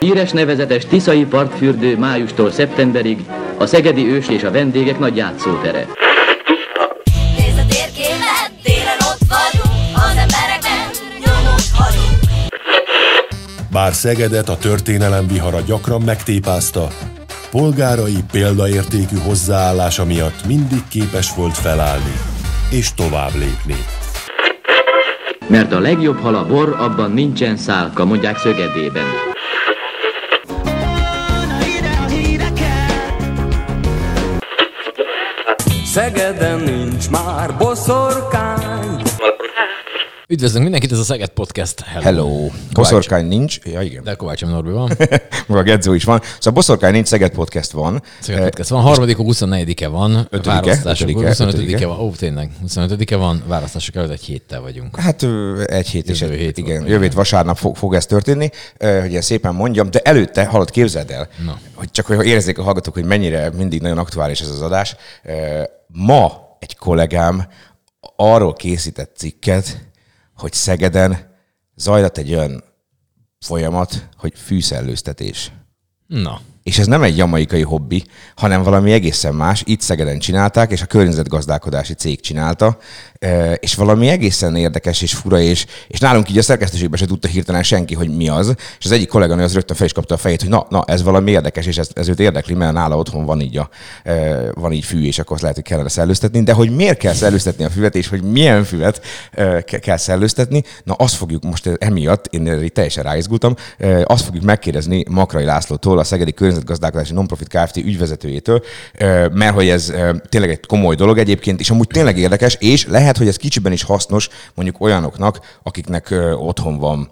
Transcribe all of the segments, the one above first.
Híres nevezetes Tiszai partfürdő májustól szeptemberig a szegedi ős és a vendégek nagy játszótere. Nézd a térképet, télen ott vagyunk, az embereknek nyomot hagyunk. Bár Szegedet a történelem vihara gyakran megtépázta, polgárai példaértékű hozzáállása miatt mindig képes volt felállni és tovább lépni. Mert a legjobb hal a bor, abban nincsen szálka, mondják Szögedében. Szegeden nincs már boszorkány. Üdvözlünk mindenkit, ez a Szeged Podcast. Hello. Hello. Boszorkány nincs. Ja, igen. De Kovács Norbi van. Meg a Gedzó is van. Szóval Boszorkány nincs, Szeged Podcast van. Szeged Podcast van. Harmadik, 24-e van. Ötödike, Választások. ötödike, 25-e ötödike. van. Ó, tényleg. 25-e van. Választások előtt egy héttel vagyunk. Hát egy hét és Jövő egy, hét igen, van, hét vasárnap fog, fog ez történni, hogy ilyen szépen mondjam, de előtte, hallott, képzeld el, Na. hogy csak hogy érezzék a hallgatók, hogy mennyire mindig nagyon aktuális ez az adás. Ma egy kollégám arról készített cikket, hogy Szegeden zajlott egy olyan folyamat, hogy fűszellőztetés. Na. És ez nem egy jamaikai hobbi, hanem valami egészen más. Itt Szegeden csinálták, és a környezetgazdálkodási cég csinálta, és valami egészen érdekes és fura, és, és nálunk így a szerkesztőségben se tudta hirtelen senki, hogy mi az. És az egyik kolléganő az rögtön fel is kapta a fejét, hogy na, na ez valami érdekes, és ez, ez őt érdekli, mert nála otthon van így, a, van így fű, és akkor lehet, hogy kellene szellőztetni. De hogy miért kell szellőztetni a füvet, és hogy milyen füvet ke- kell szellőztetni, na azt fogjuk most emiatt, én erre teljesen ráizgultam, azt fogjuk megkérdezni Makrai Lászlótól, a Szegedi Környezetgazdálkodási Nonprofit Kft. ügyvezetőjétől, mert hogy ez tényleg egy komoly dolog egyébként, és amúgy tényleg érdekes, és lehet, hogy ez kicsiben is hasznos mondjuk olyanoknak, akiknek otthon van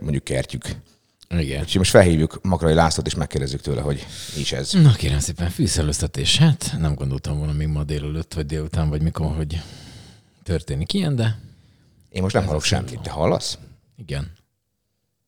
mondjuk kertjük. Igen. Úgyhogy most felhívjuk Makrai Lászlót, és megkérdezzük tőle, hogy mi is ez. Na kérem szépen, fűszerőztetés. Hát nem gondoltam volna még ma délelőtt, vagy délután, vagy mikor, hogy történik ilyen, de Én most nem hallok semmit. Te hallasz? igen.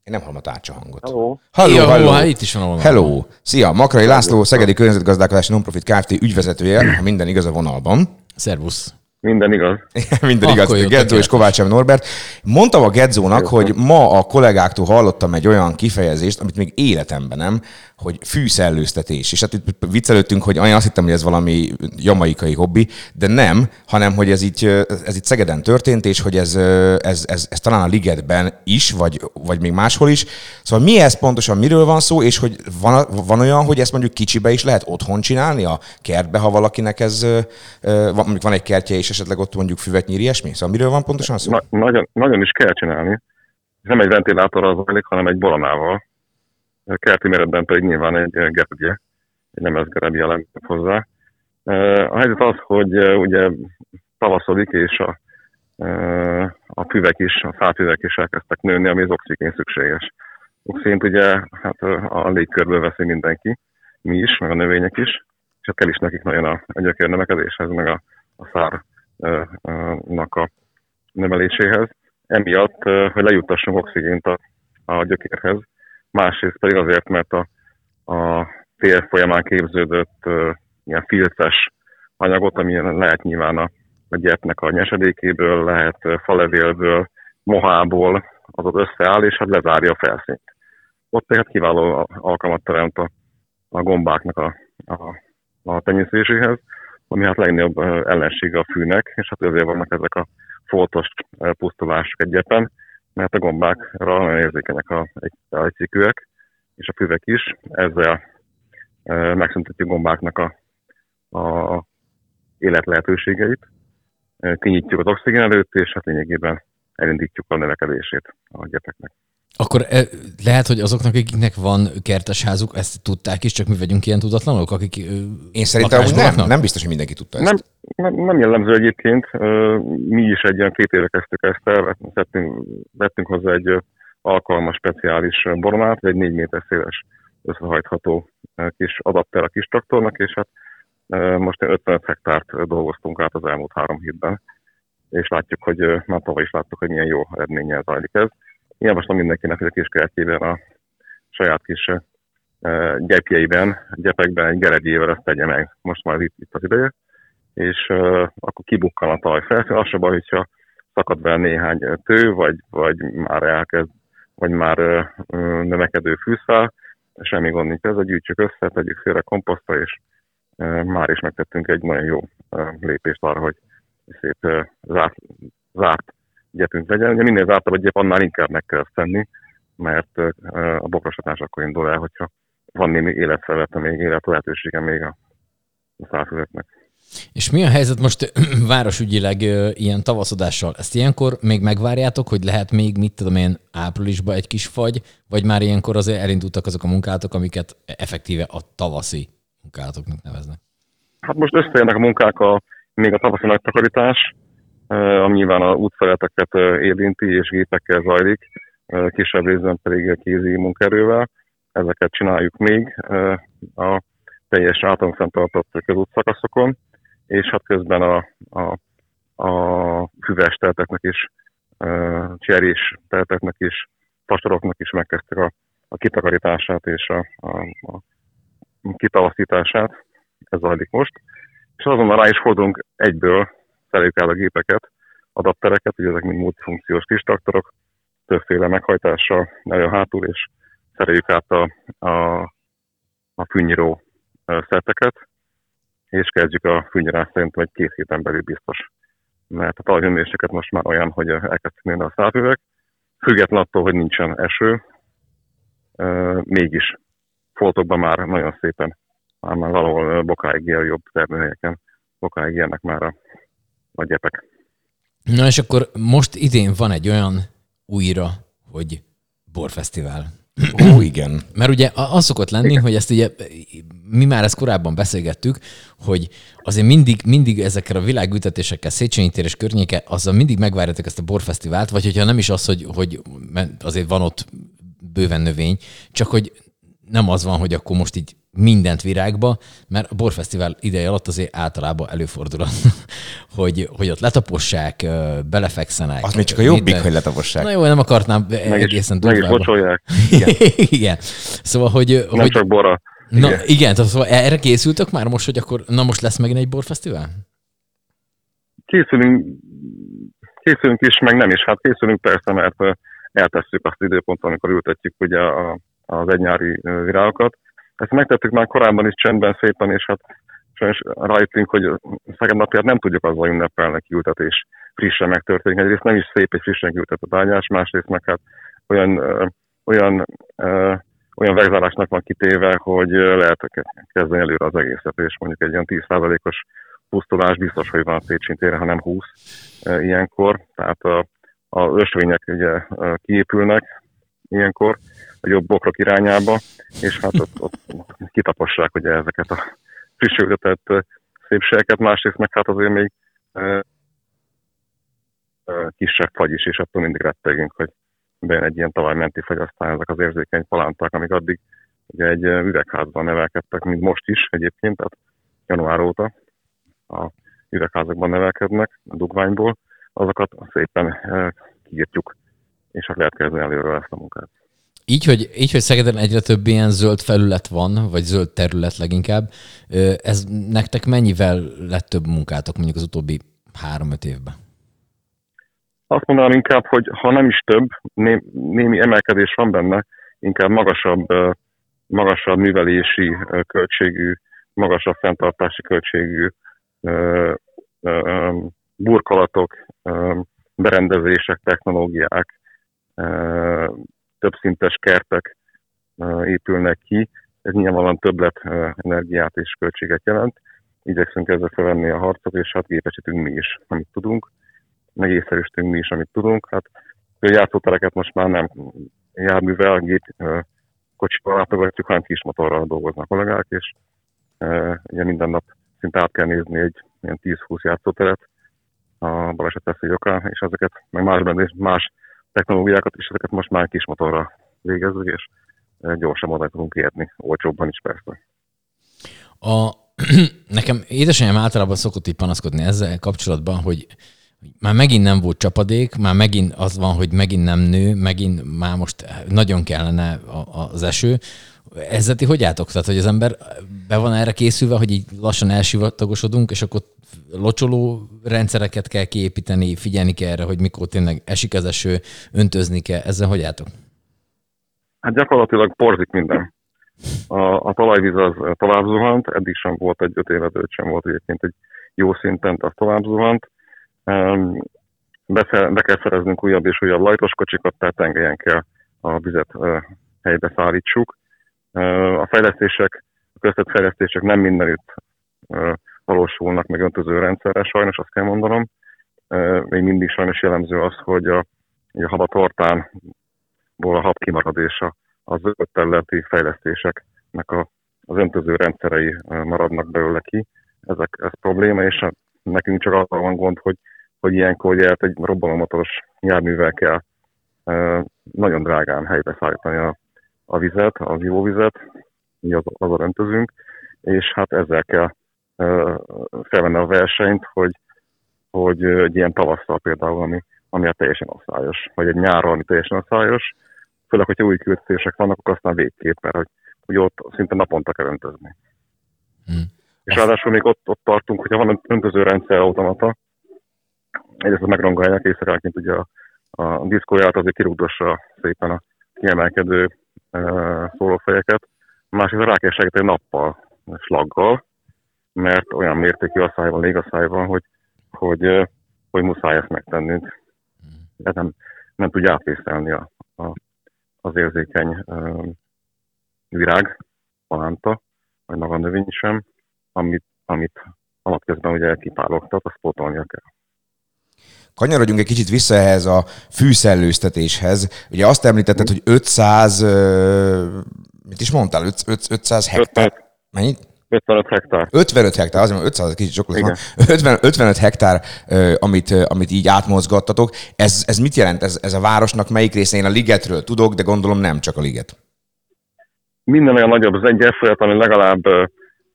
Én nem hallom a tárcsa hangot. Hello. Hello, Jó, hello. hát itt is van a vonal. Hello! Szia! Makrai László, Szegedi Környezetgazdálkodási Nonprofit Kft. ügyvezetője, ha minden igaz a vonalban. Szervusz. Minden igaz. Minden Akkor igaz, Gedzó és. Kovács M. Norbert. Mondtam a Gedzónak, hogy ma a kollégáktól hallottam egy olyan kifejezést, amit még életemben nem, hogy fűszellőztetés. És hát itt viccelődtünk, hogy olyan azt hittem, hogy ez valami jamaikai hobbi, de nem, hanem hogy ez így, ez itt Szegeden történt, és hogy ez, ez, ez, ez talán a Ligetben is, vagy, vagy még máshol is. Szóval mi ez pontosan, miről van szó, és hogy van, van olyan, hogy ezt mondjuk kicsibe is lehet otthon csinálni a kertbe, ha valakinek ez, mondjuk van egy kertje, és esetleg ott mondjuk füvet nyír, ilyesmi? Szóval miről van pontosan szó? Na, nagyon, nagyon is kell csinálni. Ez nem egy ventilátorral zajlik, hanem egy boronával. Kerti méretben pedig nyilván egy eh, gergye, egy nemezgereb jelent hozzá. Eh, A helyzet az, hogy eh, ugye tavaszodik, és a, a füvek is, a fáfüvek is elkezdtek nőni, ami az oxigén szükséges. Oxigént ugye hát a légkörből veszi mindenki, mi is, meg a növények is, és hát kell is nekik nagyon a, a gyökérnövekedéshez, meg a, a szárnak a növeléséhez. Emiatt, hogy lejuttassunk oxigént a, a gyökérhez. Másrészt pedig azért, mert a, a tél folyamán képződött ilyen filces anyagot, ami lehet nyilván a, a gyepnek a nyesedékéből, lehet eh, falevélből, mohából, az ott összeáll, és hát lezárja a felszínt. Ott tehát kiváló alkalmat teremt a, a gombáknak a, a, a tenyésztéséhez, ami hát legnagyobb ellensége a fűnek, és hát ezért vannak ezek a foltos pusztulások egy gyepen, mert a gombákra nagyon érzékenyek a, a cikűek, és a füvek is. Ezzel megszüntetjük gombáknak a, a életlehetőségeit, e, kinyitjuk az oxigén előtt, és hát lényegében elindítjuk a növekedését a gyepeknek. Akkor eh, lehet, hogy azoknak, akiknek van kertes házuk, ezt tudták is, csak mi vagyunk ilyen tudatlanok, akik Én szerintem lakásban nem, nem biztos, hogy mindenki tudta ezt. Nem, nem, nem jellemző egyébként. Mi is egy ilyen két éve kezdtük ezt el, vettünk, vettünk hozzá egy alkalmas, speciális ö, boronát, egy 4 méter széles összehajtható kis adapter a kis traktornak, és hát most 55 hektárt dolgoztunk át az elmúlt három hétben, és látjuk, hogy már tavaly is láttuk, hogy milyen jó eredménnyel zajlik ez. Én javaslom mindenkinek, hogy a kis kertjében a saját kis gyepjeiben, gyepekben egy geregyével ezt tegye meg. Most már itt, itt az ideje és uh, akkor kibukkan a talaj felszín. Az se baj, hogyha szakad be néhány tő, vagy, vagy már elkezd, vagy már uh, növekedő fűszál, semmi gond nincs ezzel, gyűjtsük össze, tegyük félre komposztra, és e, már is megtettünk egy nagyon jó e, lépést arra, hogy szép e, zárt, zárt gyepünk legyen. Ugye minél zártabb a gyep, annál inkább meg kell ezt tenni, mert a bokrosatás akkor indul el, hogyha van némi életfelvete még, élet lehetősége még a, a szálfüveknek. És mi a helyzet most városügyileg ilyen tavaszodással? Ezt ilyenkor még megvárjátok, hogy lehet még, mit tudom én, áprilisban egy kis fagy, vagy már ilyenkor azért elindultak azok a munkálatok, amiket effektíve a tavaszi munkálatoknak neveznek? Hát most összejönnek a munkák a, még a tavaszi nagy takarítás, ami nyilván a útfeleteket érinti, és gépekkel zajlik, kisebb részben pedig kézi munkerővel. Ezeket csináljuk még a teljes általunk fenntartott közútszakaszokon, és hát közben a, a, a füves telteknek is, cserés telteknek is, pastoroknak is megkezdtek a, a kitakarítását és a, a, a kitavaszítását, ez zajlik most, és azonnal rá is fordulunk egyből, el a gépeket, adaptereket, ugye ezek mind multifunkciós kis traktorok, többféle meghajtással, elő hátul, és szereljük át a, a, a fűnyíró ö, szeteket, és kezdjük a fűnyírás szerint vagy két héten belül biztos. Mert a talajhőmérséklet most már olyan, hogy elkezdtek nőni a szálfüvek, független attól, hogy nincsen eső, mégis foltokban már nagyon szépen, már, már valahol bokáig él jobb termőhelyeken, bokáig élnek már a, a gyepek. Na és akkor most idén van egy olyan újra, hogy borfesztivál. Ó, igen. Mert ugye az szokott lenni, hogy ezt ugye, mi már ezt korábban beszélgettük, hogy azért mindig, mindig ezekkel a világültetésekkel, Széchenyi tér és környéke, azzal mindig megvárjátok ezt a borfesztivált, vagy hogyha nem is az, hogy, hogy azért van ott bőven növény, csak hogy nem az van, hogy akkor most így mindent virágba, mert a borfesztivál ideje alatt azért általában előfordul, az, hogy, hogy ott letapossák, belefekszenek. Az még csak a jobbik, minden. hogy letapossák. Na jó, nem akarnám Meg is, egészen meg is bocsolják, Igen. Igen. Szóval, hogy, nem hogy csak borra. Na Igen. igen, tehát szóval erre készültök már most, hogy akkor, na most lesz megint egy borfesztivál? készülünk, készülünk is, meg nem is. Hát készülünk persze, mert eltesszük azt időpontot, amikor ültetjük ugye a, az egynyári virágokat. Ezt megtettük már korábban is csendben szépen, és hát sajnos rájöttünk, hogy Szeged napját nem tudjuk azzal ünnepelni, hogy ültetés frissen megtörténik. Egyrészt nem is szép és frissen kiültetett ágyás, másrészt meg hát olyan, olyan, olyan vegzálásnak van kitéve, hogy lehet kezdeni előre az egészet, és mondjuk egy olyan 10%-os pusztulás biztos, hogy van a Széchenyi téren, ha nem 20 e, ilyenkor. Tehát a, a ösvények ugye kiépülnek ilyenkor a jobb bokrok irányába, és hát ott, ott kitapossák ugye ezeket a frissültetett e, szépségeket, másrészt meg hát azért még e, e, kisebb fagy is, és attól mindig rettegünk, hogy bejön egy ilyen talajmenti fagy, aztán ezek az érzékeny palánták, amik addig ugye egy e, üvegházban nevelkedtek, mint most is egyébként, tehát január óta, a üvegházakban nevelkednek, a dugványból, azokat szépen eh, kiírtjuk, és hát lehet kezdeni előről ezt a munkát. Így hogy, így, hogy Szegeden egyre több ilyen zöld felület van, vagy zöld terület leginkább, ez nektek mennyivel lett több munkátok mondjuk az utóbbi három-öt évben? Azt mondanám inkább, hogy ha nem is több, né, némi emelkedés van benne, inkább magasabb, magasabb művelési költségű, magasabb fenntartási költségű burkolatok, berendezések, technológiák, többszintes kertek épülnek ki. Ez nyilvánvalóan többlet energiát és költséget jelent. Igyekszünk ezzel felvenni a harcot, és hát gépesítünk mi is, amit tudunk meg észszerűsítünk mi is, amit tudunk. Hát a játszótereket most már nem járművel, gép kocsival látogatjuk, hanem kis motorral dolgoznak kollégák, és e, ugye minden nap szinte át kell nézni egy ilyen 10-20 játszóteret a baleset veszély és ezeket, meg más, más technológiákat is, ezeket most már kis motorral végezzük, és e, gyorsabban oda tudunk érni, olcsóbban is persze. A, nekem édesanyám általában szokott így panaszkodni ezzel kapcsolatban, hogy már megint nem volt csapadék, már megint az van, hogy megint nem nő, megint már most nagyon kellene az eső. Ezzel ti hogy álltok? Tehát, hogy az ember be van erre készülve, hogy így lassan elsivatagosodunk, és akkor locsoló rendszereket kell kiépíteni, figyelni kell erre, hogy mikor tényleg esik az eső, öntözni kell. Ezzel hogy álltok? Hát gyakorlatilag porzik minden. A, a talajvíz az tovább zuhant, eddig sem volt egy 5 évet, sem volt egyébként egy jó szinten, az tovább zuhant. Um, be, be kell szereznünk újabb és újabb lajtos kocsikat, tehát tengelyen kell a vizet helybe szállítsuk. A fejlesztések, a köztett fejlesztések nem mindenütt valósulnak meg öntöző rendszerre, sajnos azt kell mondanom. Még mindig sajnos jellemző az, hogy a, a habatortánból a hab kimaradésa az zöld területi fejlesztéseknek a, az öntöző rendszerei maradnak belőle ki. Ezek, ez probléma, és nekünk csak arra van gond, hogy, hogy ilyenkor ugye egy robbanómotoros járművel kell nagyon drágán helybe szállítani a, a vizet, a ivóvizet, mi az, az a öntözünk, és hát ezzel kell felvenni a versenyt, hogy, hogy egy ilyen tavasszal például, ami, ami a teljesen asszályos, vagy egy nyáron, ami teljesen asszályos, főleg, hogyha új küldetések vannak, akkor aztán végképp, mert hogy, hogy ott szinte naponta kell öntözni. Hmm. És ráadásul még ott, ott tartunk, hogyha van öntöző rendszer automata, egyrészt megrongálják éjszakáként ugye a, a diszkóját azért kirúgdossa szépen a kiemelkedő szólófejeket, másrészt rá kell segíteni nappal, slaggal, mert olyan mértékű asszály van, légaszály van, hogy, hogy, hogy muszáj ezt megtennünk. Ez nem, nem tudja átvészelni a, a, az érzékeny virág, palánta, vagy maga a növény sem, amit, amit alapkezben ugye kipálogtat, azt pótolnia kell. Kanyarodjunk egy kicsit vissza ehhez a fűszellőztetéshez. Ugye azt említetted, hogy 500, mit is mondtál, 500 hektár? Mennyit? 55 hektár. 55 hektár, azért 500 kicsit sok lesz. 50, 55 hektár, amit, amit így átmozgattatok. Ez, ez mit jelent? Ez, ez a városnak melyik részén? a ligetről tudok, de gondolom nem csak a liget. Minden olyan nagyobb az egy folyat, ami legalább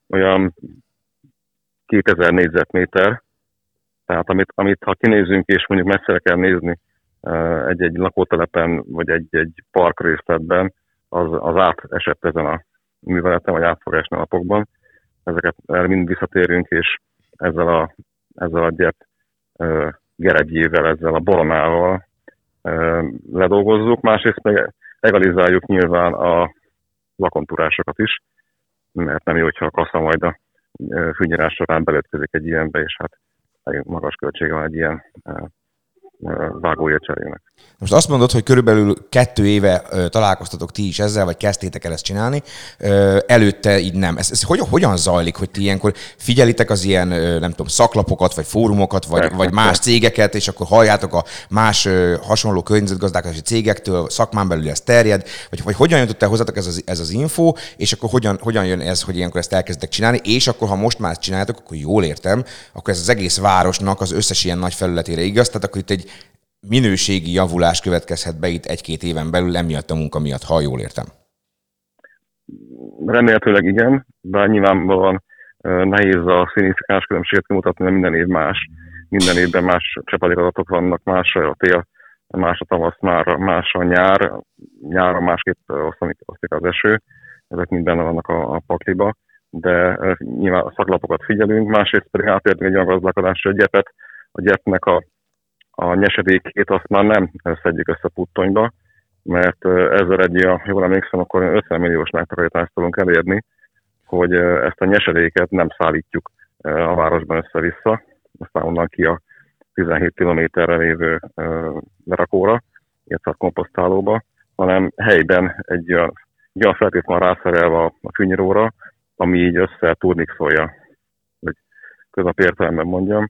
olyan 2000 négyzetméter. Tehát amit, amit ha kinézünk és mondjuk messzire kell nézni egy-egy lakótelepen, vagy egy-egy parkrészletben, az, az átesett ezen a műveleten, vagy át fog esni napokban ezeket erre mind visszatérünk, és ezzel a, ezzel a gyert gerebjével, ezzel a boronával ledolgozzuk. Másrészt meg egalizáljuk nyilván a lakontúrásokat is, mert nem jó, hogyha a kassa majd a fűnyírás során belőtkezik egy ilyenbe, és hát magas költsége van egy ilyen vágója cserének. Most azt mondod, hogy körülbelül kettő éve találkoztatok ti is ezzel, vagy kezdtétek el ezt csinálni, előtte így nem. Ez, ez hogyan, hogyan zajlik, hogy ti ilyenkor figyelitek az ilyen, nem tudom, szaklapokat, vagy fórumokat, vagy, vagy más cégeket, és akkor halljátok a más hasonló környezetgazdálkodási cégektől, szakmán belül ez terjed, vagy, vagy hogyan jutott el hozzátok ez az, ez az info, és akkor hogyan, hogyan jön ez, hogy ilyenkor ezt elkezdetek csinálni, és akkor, ha most már ezt csináljátok, akkor jól értem, akkor ez az egész városnak az összes ilyen nagy felületére igaz, tehát akkor itt egy minőségi javulás következhet be itt egy-két éven belül, emiatt a munka miatt, ha jól értem. Remélhetőleg igen, de nyilvánvalóan nehéz a szignifikáns különbséget kimutatni, mert minden év más. Minden évben más csepadékadatok vannak, más a tél, más a tavasz, már más a nyár, nyáron másképp osztik az eső, ezek minden vannak a, a pakliba, de nyilván a szaklapokat figyelünk, másrészt pedig átértünk egy olyan a gyepet, a gyepnek a a nyesedékét azt már nem szedjük össze puttonyba, mert ezzel egy, ha jól emlékszem, akkor 50 milliós megtakarítást tudunk elérni, hogy ezt a nyesedéket nem szállítjuk a városban össze-vissza, aztán onnan ki a 17 kilométerre lévő lerakóra, illetve a komposztálóba, hanem helyben egy olyan, egy olyan feltétlen rászerelve a, a fűnyíróra, ami így össze szólja, hogy közap értelemben mondjam,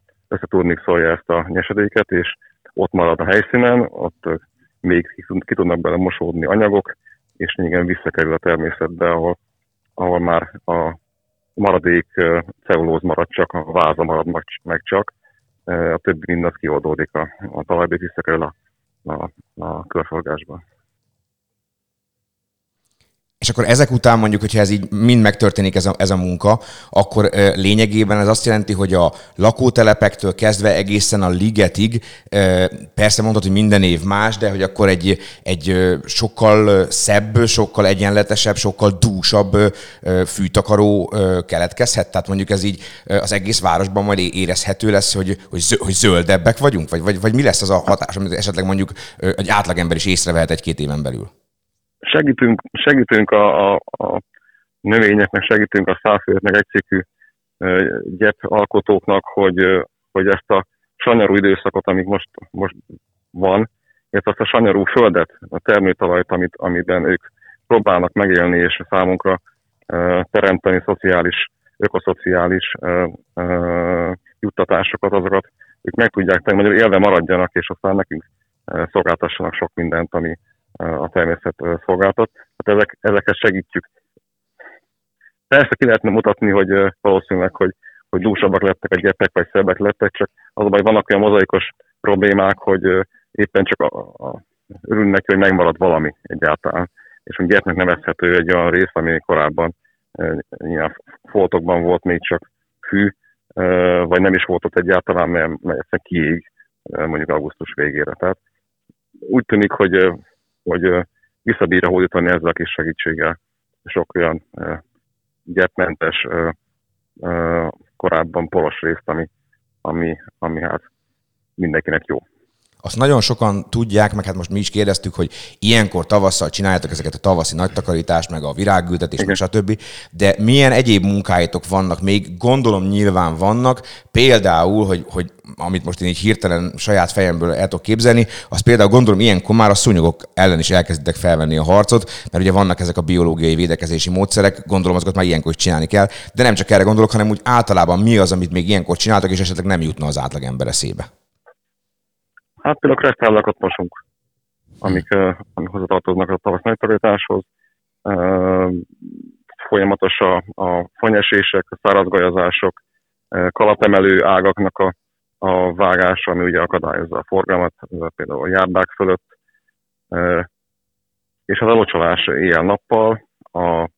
szólja ezt a nyesedéket, és ott marad a helyszínen, ott még ki tudnak bele mosódni anyagok, és igen, visszakerül a természetbe, ahol, ahol már a maradék cellulóz marad csak, a váza marad meg csak, a többi mind az kioldódik a, a talajba, visszakerül a, a, a körforgásba. És akkor ezek után mondjuk, hogyha ez így mind megtörténik ez a, ez a munka, akkor lényegében ez azt jelenti, hogy a lakótelepektől kezdve egészen a ligetig, persze mondhatod, hogy minden év más, de hogy akkor egy, egy sokkal szebb, sokkal egyenletesebb, sokkal dúsabb fűtakaró keletkezhet? Tehát mondjuk ez így az egész városban majd érezhető lesz, hogy, hogy zöldebbek vagyunk? Vagy, vagy, vagy mi lesz az a hatás, amit esetleg mondjuk egy átlagember is észrevehet egy-két éven belül? Segítünk, segítünk a, a, a növényeknek segítünk, a százfőtnek egyszékű gyep alkotóknak, hogy, hogy ezt a sanyarú időszakot, amik most, most van, illetve azt a sanyarú földet, a termőtalajt, amit, amiben ők próbálnak megélni, és számunkra teremteni szociális, ökoszociális juttatásokat, azokat ők meg tudják tenni, hogy élve maradjanak, és aztán nekünk szolgáltassanak sok mindent, ami a természet szolgáltat. Hát ezek, ezeket segítjük. Persze ki lehetne mutatni, hogy valószínűleg, hogy, hogy dúsabbak lettek a gyepek, vagy szebbek lettek, csak az a baj, vannak olyan mozaikos problémák, hogy éppen csak a, a, örülünk hogy megmarad valami egyáltalán. És hogy gyermek nevezhető egy olyan rész, ami korábban ilyen foltokban volt még csak e, vagy nem is volt ott egyáltalán, mert, mert egyszerűen kiég mondjuk augusztus végére. Tehát úgy tűnik, hogy, hogy visszabírja hódítani ezzel a kis segítséggel sok olyan gyepmentes, korábban polos részt, ami, ami, ami hát mindenkinek jó. Azt nagyon sokan tudják, meg hát most mi is kérdeztük, hogy ilyenkor tavasszal csináljátok ezeket a tavaszi nagy takarítást, meg a virágültetést, meg stb. De milyen egyéb munkáitok vannak még? Gondolom nyilván vannak. Például, hogy, hogy amit most én így hirtelen saját fejemből el tudok képzelni, az például gondolom ilyenkor már a szúnyogok ellen is elkezditek felvenni a harcot, mert ugye vannak ezek a biológiai védekezési módszerek, gondolom azokat már ilyenkor is csinálni kell, de nem csak erre gondolok, hanem úgy általában mi az, amit még ilyenkor csináltak, és esetleg nem jutna az átlag ember eszébe. Hát például kresztállakat mosunk, amik, amik hozzátartoznak a tavasz megtakarításhoz. Folyamatos a, a fanyesések, a szárazgajazások, kalapemelő ágaknak a, a vágása, ami ugye akadályozza a forgalmat, például a járdák fölött, és az elocsolás éjjel-nappal, a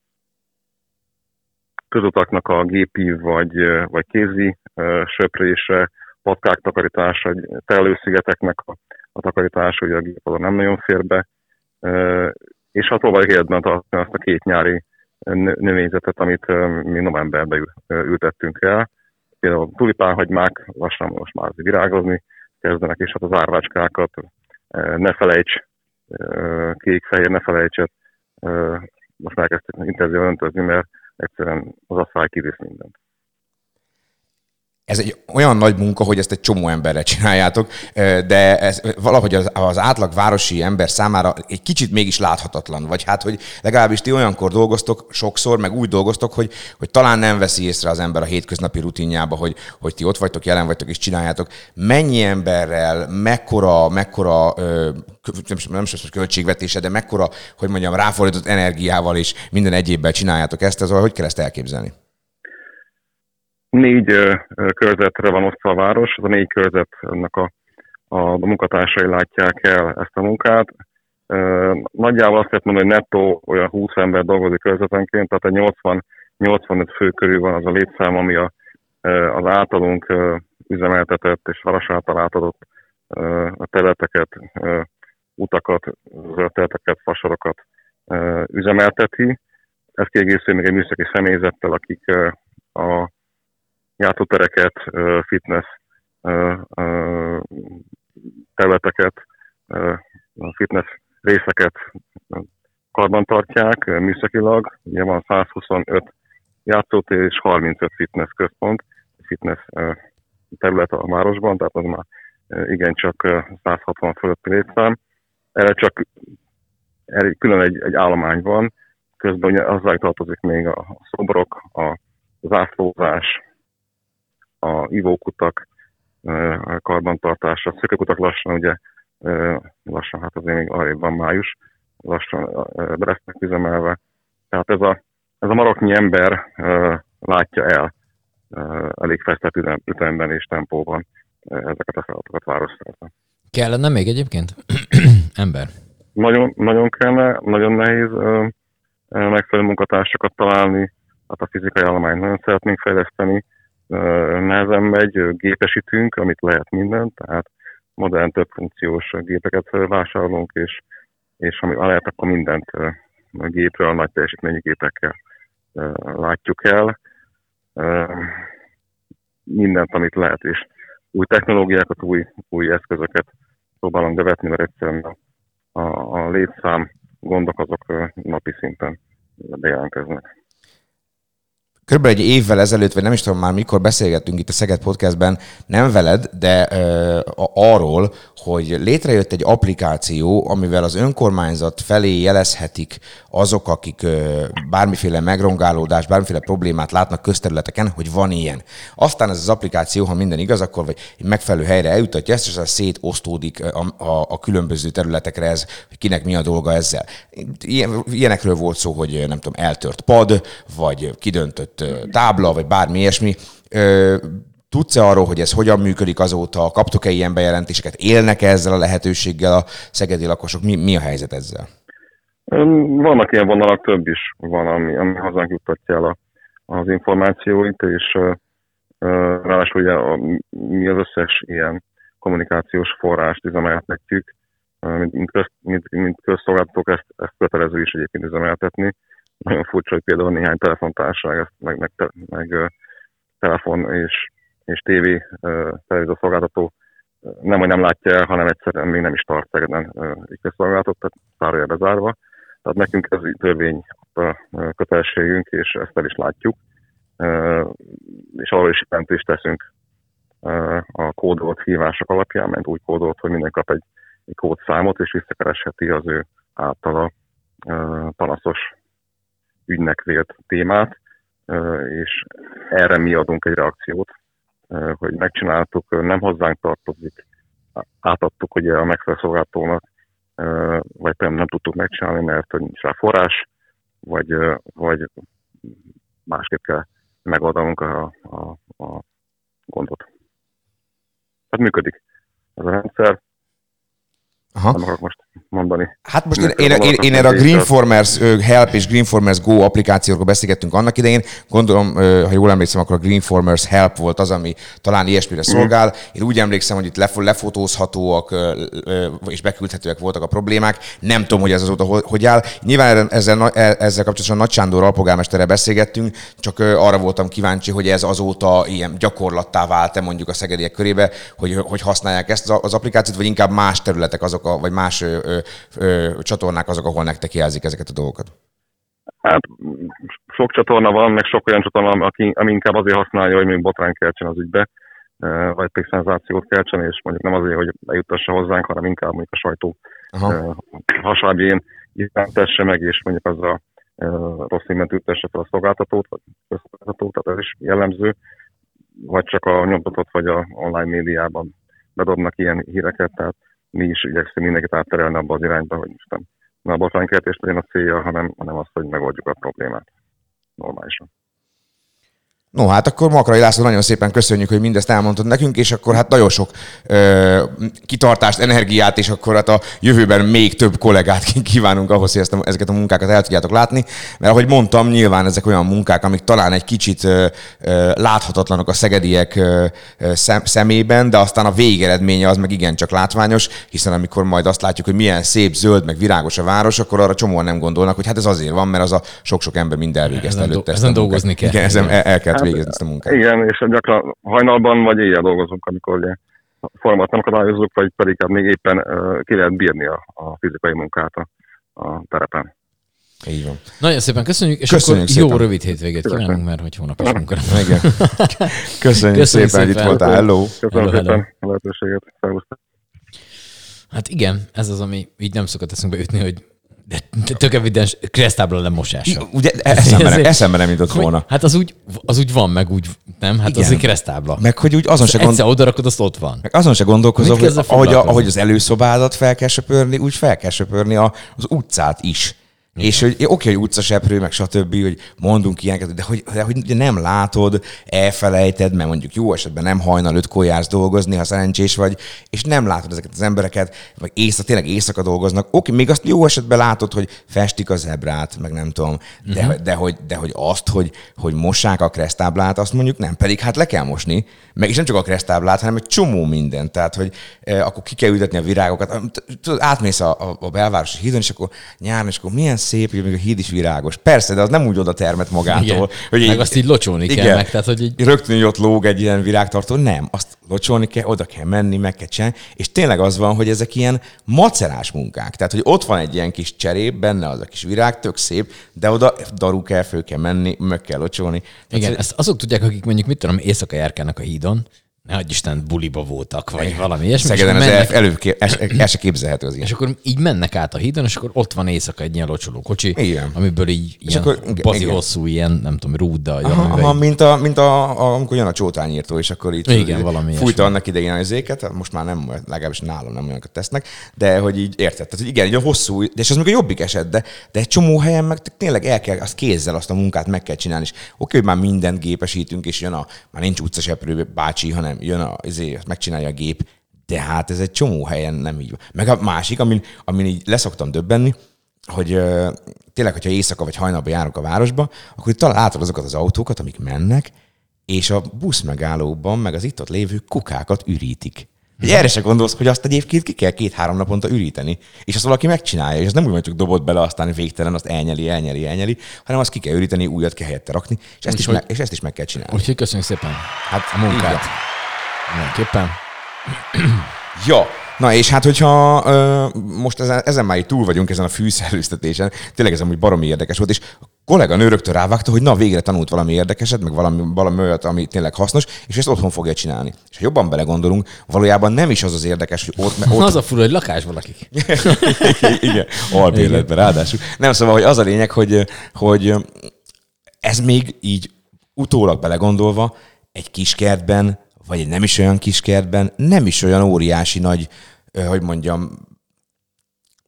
közutaknak a gépi vagy, vagy kézi söprése, patkák takarítása, terelőszigeteknek a, a takarítása, ugye a gépalon nem nagyon fér be, és hát próbáljuk életben tartani azt a két nyári növényzetet, amit mi novemberben ültettünk el. Például a tulipánhagymák lassan most már virágozni kezdenek, és hát az árvácskákat ne felejts, kék-fehér ne felejtset, most már elkezdtek intenzíven öntözni, mert egyszerűen az asszály kivisz mindent ez egy olyan nagy munka, hogy ezt egy csomó emberre csináljátok, de ez valahogy az, az átlag városi ember számára egy kicsit mégis láthatatlan. Vagy hát, hogy legalábbis ti olyankor dolgoztok sokszor, meg úgy dolgoztok, hogy, hogy talán nem veszi észre az ember a hétköznapi rutinjába, hogy, hogy ti ott vagytok, jelen vagytok és csináljátok. Mennyi emberrel, mekkora, mekkora nem, nem is költségvetése, de mekkora, hogy mondjam, ráfordított energiával és minden egyébben csináljátok ezt, ez hogy kell ezt elképzelni? Négy körzetre van osztva a város, az a négy körzetnek a, a munkatársai látják el ezt a munkát. Nagyjából azt lehet mondani, hogy nettó olyan 20 ember dolgozik körzetenként, tehát egy 80 85 fő körül van az a létszám, ami a, az általunk üzemeltetett és Haras által átadott a területeket, utakat, zöldterületeket, fasorokat üzemelteti. Ez kiegészül még egy műszaki személyzettel, akik a játszótereket, fitness területeket, fitness részeket karban tartják műszakilag. Ugye van 125 játszótér és 35 fitness központ, fitness terület a városban, tehát az már igencsak 160 fölötti létszám. Erre csak erre külön egy, egy állomány van, közben ugye azzal tartozik még a szobrok, a zászlózás, a ivókutak karbantartása, szökőkutak lassan, ugye lassan, hát azért még arrébb van május, lassan be lesznek üzemelve. Tehát ez a, ez a maroknyi ember látja el elég fesztett ütemben és tempóban ezeket a feladatokat városszerte. Kellene még egyébként ember? Nagyon, nagyon kellene, nagyon nehéz megfelelő munkatársakat találni, hát a fizikai állományt nagyon szeretnénk fejleszteni, nehezen megy, gépesítünk, amit lehet mindent, tehát modern több funkciós gépeket vásárolunk, és, és ami lehet, akkor mindent a gépről, a nagy teljesítményű gépekkel látjuk el. Mindent, amit lehet, és új technológiákat, új, új eszközöket próbálunk bevetni, mert egyszerűen a, a, a létszám gondok azok napi szinten bejelentkeznek. Körülbelül egy évvel ezelőtt, vagy nem is tudom már mikor beszélgettünk itt a Szeged Podcastben, nem veled, de ö, arról, hogy létrejött egy applikáció, amivel az önkormányzat felé jelezhetik azok, akik ö, bármiféle megrongálódás, bármiféle problémát látnak közterületeken, hogy van ilyen. Aztán ez az applikáció, ha minden igaz, akkor vagy megfelelő helyre eljutatja ezt, és az szétosztódik a, a, a különböző területekre ez, hogy kinek mi a dolga ezzel. Ilyen, ilyenekről volt szó, hogy nem tudom, eltört pad, vagy kidöntött tábla, vagy bármi ilyesmi. Tudsz-e arról, hogy ez hogyan működik azóta? Kaptok-e ilyen bejelentéseket? Élnek -e ezzel a lehetőséggel a szegedi lakosok? Mi, mi a helyzet ezzel? Vannak ilyen vonalak, több is van, ami, ami hazánk juttatja el a, az információit, és ráadásul ugye a, mi az összes ilyen kommunikációs forrást üzemeltetjük, mint, mint, köz, mint, mint közszolgáltatók ezt, ezt kötelező is egyébként üzemeltetni, nagyon furcsa, hogy például néhány telefontárság, ezt meg, meg, meg telefon és, és tévé szolgáltató nem, hogy nem látja el, hanem egyszerűen még nem is tart Szegeden közszolgáltatót, tehát zárója bezárva. Tehát nekünk ez törvény a kötelességünk, és ezt el is látjuk. És arról is jelentést teszünk a kódolt hívások alapján, mert úgy kódolt, hogy minden kap egy, egy kódszámot, és visszakeresheti az ő általa panaszos ügynek vélt témát, és erre mi adunk egy reakciót, hogy megcsináltuk, nem hozzánk tartozik, átadtuk ugye a megfelelő szolgáltatónak, vagy nem, nem tudtuk megcsinálni, mert nincs rá forrás, vagy, vagy másképp kell megoldanunk a, a, a gondot. Hát működik ez a rendszer, Aha. nem akarok most mondani. Hát most én, én, én, én erre a Greenformers Help és Greenformers Go applikációról beszélgettünk annak idején. Gondolom, ha jól emlékszem, akkor a Greenformers Help volt az, ami talán ilyesmire mm. szolgál. Én úgy emlékszem, hogy itt lefotózhatóak és beküldhetőek voltak a problémák. Nem tudom, hogy ez azóta hogy áll. Nyilván ezzel, e, ezzel kapcsolatban Nagy Sándor alpolgármesterre beszélgettünk, csak arra voltam kíváncsi, hogy ez azóta ilyen gyakorlattá vált-e mondjuk a szegediek körébe, hogy, hogy használják ezt az applikációt, vagy inkább más területek azok, a, vagy más ö, ö, csatornák azok, ahol nektek jelzik ezeket a dolgokat? Hát sok csatorna van, meg sok olyan csatorna, aki, ami inkább azért használja, hogy még botrány keltsen az ügybe, vagy pedig szenzációt keltsen, és mondjuk nem azért, hogy eljutassa hozzánk, hanem inkább mondjuk a sajtó hasábjén jelentesse meg, és mondjuk az a rossz hímet ütesse fel a szolgáltatót, vagy a szolgáltatót, tehát ez is jellemző, vagy csak a nyomtatott, vagy a online médiában bedobnak ilyen híreket, tehát mi is igyekszünk mindenkit átterelni abba az irányba, hogy most nem, nem a botránykertés legyen a célja, hanem, hanem azt, hogy megoldjuk a problémát normálisan. No, hát akkor Makrai László, nagyon szépen köszönjük, hogy mindezt elmondtad nekünk, és akkor hát nagyon sok ö, kitartást, energiát, és akkor hát a jövőben még több kollégát kívánunk ahhoz, hogy ezt a, ezeket a munkákat el tudjátok látni. Mert ahogy mondtam, nyilván ezek olyan munkák, amik talán egy kicsit ö, ö, láthatatlanok a szegediek ö, szem, szemében, de aztán a végeredménye az meg igencsak látványos, hiszen amikor majd azt látjuk, hogy milyen szép, zöld, meg virágos a város, akkor arra csomóan nem gondolnak, hogy hát ez azért van, mert az a sok-sok ember mind elvégezte előtte. Ezen dolgozni kell. Igen, ezen el, el kell hát, végezni ezt a munkát. Igen, és gyakran hajnalban vagy éjjel dolgozunk, amikor ugye a format nem akadályozzuk, vagy pedig hát még éppen uh, ki lehet bírni a, a fizikai munkát a, a terepen. Így van. Nagyon szépen köszönjük, és köszönjük akkor szépen. jó rövid hétvégét kívánunk, mert hogy hónap is munkra. Igen. Köszönjük, köszönjük szépen, szépen, hogy itt voltál. Hello. Köszönöm hello, szépen a lehetőséget. Szervusztok. Hát igen, ez az, ami így nem szokott eszünkbe ütni, hogy de, de tök evidens, keresztábla lemosása. Ugye eszembe nem, eszembe nem jutott volna. Hát az úgy, az úgy van, meg úgy, nem? Hát Igen. az egy keresztábla. Meg hogy úgy azon se gondol... Egyszer odarakod, azt ott van. Meg azon se gondolkozol, hogy ahogy, a, ahogy az előszobádat fel kell söpörni, úgy fel kell söpörni a, az utcát is. Igen. És hogy oké, okay, hogy utcaseprő, meg stb., hogy mondunk ilyeneket, de hogy, de hogy nem látod, elfelejted, mert mondjuk jó esetben nem hajnal ötkor jársz dolgozni, ha szerencsés vagy, és nem látod ezeket az embereket, vagy éjszaka, tényleg éjszaka dolgoznak. Oké, okay, még azt jó esetben látod, hogy festik a zebrát, meg nem tudom, de, uh-huh. de, hogy, de hogy azt, hogy, hogy mossák a kresztáblát, azt mondjuk nem, pedig hát le kell mosni, meg és nem csak a kresztáblát, hanem egy csomó minden. Tehát, hogy eh, akkor ki kell ültetni a virágokat. Tudod, átmész a, a, a belvárosi hídon, és akkor nyáron, és akkor milyen szép, hogy még a híd is virágos. Persze, de az nem úgy oda termet magától. Igen. Hogy Meg azt így locsolni kell meg, tehát, hogy így- Rögtön így ott lóg egy ilyen virágtartó. Nem, azt locsolni kell, oda kell menni, meg kell csinálni. És tényleg az van, hogy ezek ilyen macerás munkák. Tehát, hogy ott van egy ilyen kis cserép, benne az a kis virág, tök szép, de oda daru kell, föl kell menni, meg kell locsolni. Tehát, Igen, ezt azok tudják, akik mondjuk, mit tudom, éjszaka járkálnak a hídon, ne adj Isten, buliba voltak, vagy valami ilyesmi. és Szegeden ez mennek- el, elő, el, el se képzelhető az ilyen. És akkor így mennek át a hídon, és akkor ott van éjszaka egy ilyen locsoló kocsi, Igen. amiből így ilyen akkor- igen, bazi igen. hosszú, ilyen, nem tudom, rúddal, Aha, amivel aha, mint, a, mint a, a, amikor jön a csótányírtó, és akkor így Igen, így valami fújta ilyesmi. annak idején az éket, most már nem, legalábbis nálam nem olyanokat tesznek, de hogy így érted, tehát hogy igen, egy a hosszú, de és az még a jobbik eset, de, de egy csomó helyen meg tényleg el kell, azt kézzel azt a munkát meg kell csinálni, és oké, hogy már mindent gépesítünk, és jön a, már nincs utcaseprő bácsi, hanem jön a, azért, megcsinálja a gép, de hát ez egy csomó helyen nem így van. Meg a másik, amin, amin így leszoktam döbbenni, hogy ö, tényleg, hogyha éjszaka vagy hajnalban járok a városba, akkor itt látod azokat az autókat, amik mennek, és a busz megállóban, meg az itt ott lévő kukákat ürítik. Hogy erre se gondolsz, hogy azt egyébként ki kell két-három naponta üríteni. És azt valaki megcsinálja, és az nem úgy, hogy csak dobod bele, aztán végtelen, azt elnyeli, elnyeli, elnyeli, hanem azt ki kell üríteni, újat kell helyette rakni, és ezt, is, hogy- meg, és ezt is meg kell csinálni. Úgyhogy köszönjük szépen Hát a munkát. igen. Mindenképpen. Ja, na és hát hogyha ö, most ezen, ezen már túl vagyunk, ezen a fűszerűztetésen, tényleg ez amúgy baromi érdekes volt, és a kolléganő rögtön rávágta, hogy na végre tanult valami érdekeset, meg valami, valami olyat, ami tényleg hasznos, és ezt otthon fogja csinálni. És ha jobban belegondolunk, valójában nem is az az érdekes, hogy ott, mert ott Az a fura, hogy lakásban lakik. Igen, albérletben ráadásul. Nem, szóval, hogy az a lényeg, hogy, hogy ez még így utólag belegondolva egy kiskertben, vagy egy nem is olyan kiskertben, nem is olyan óriási nagy, hogy mondjam,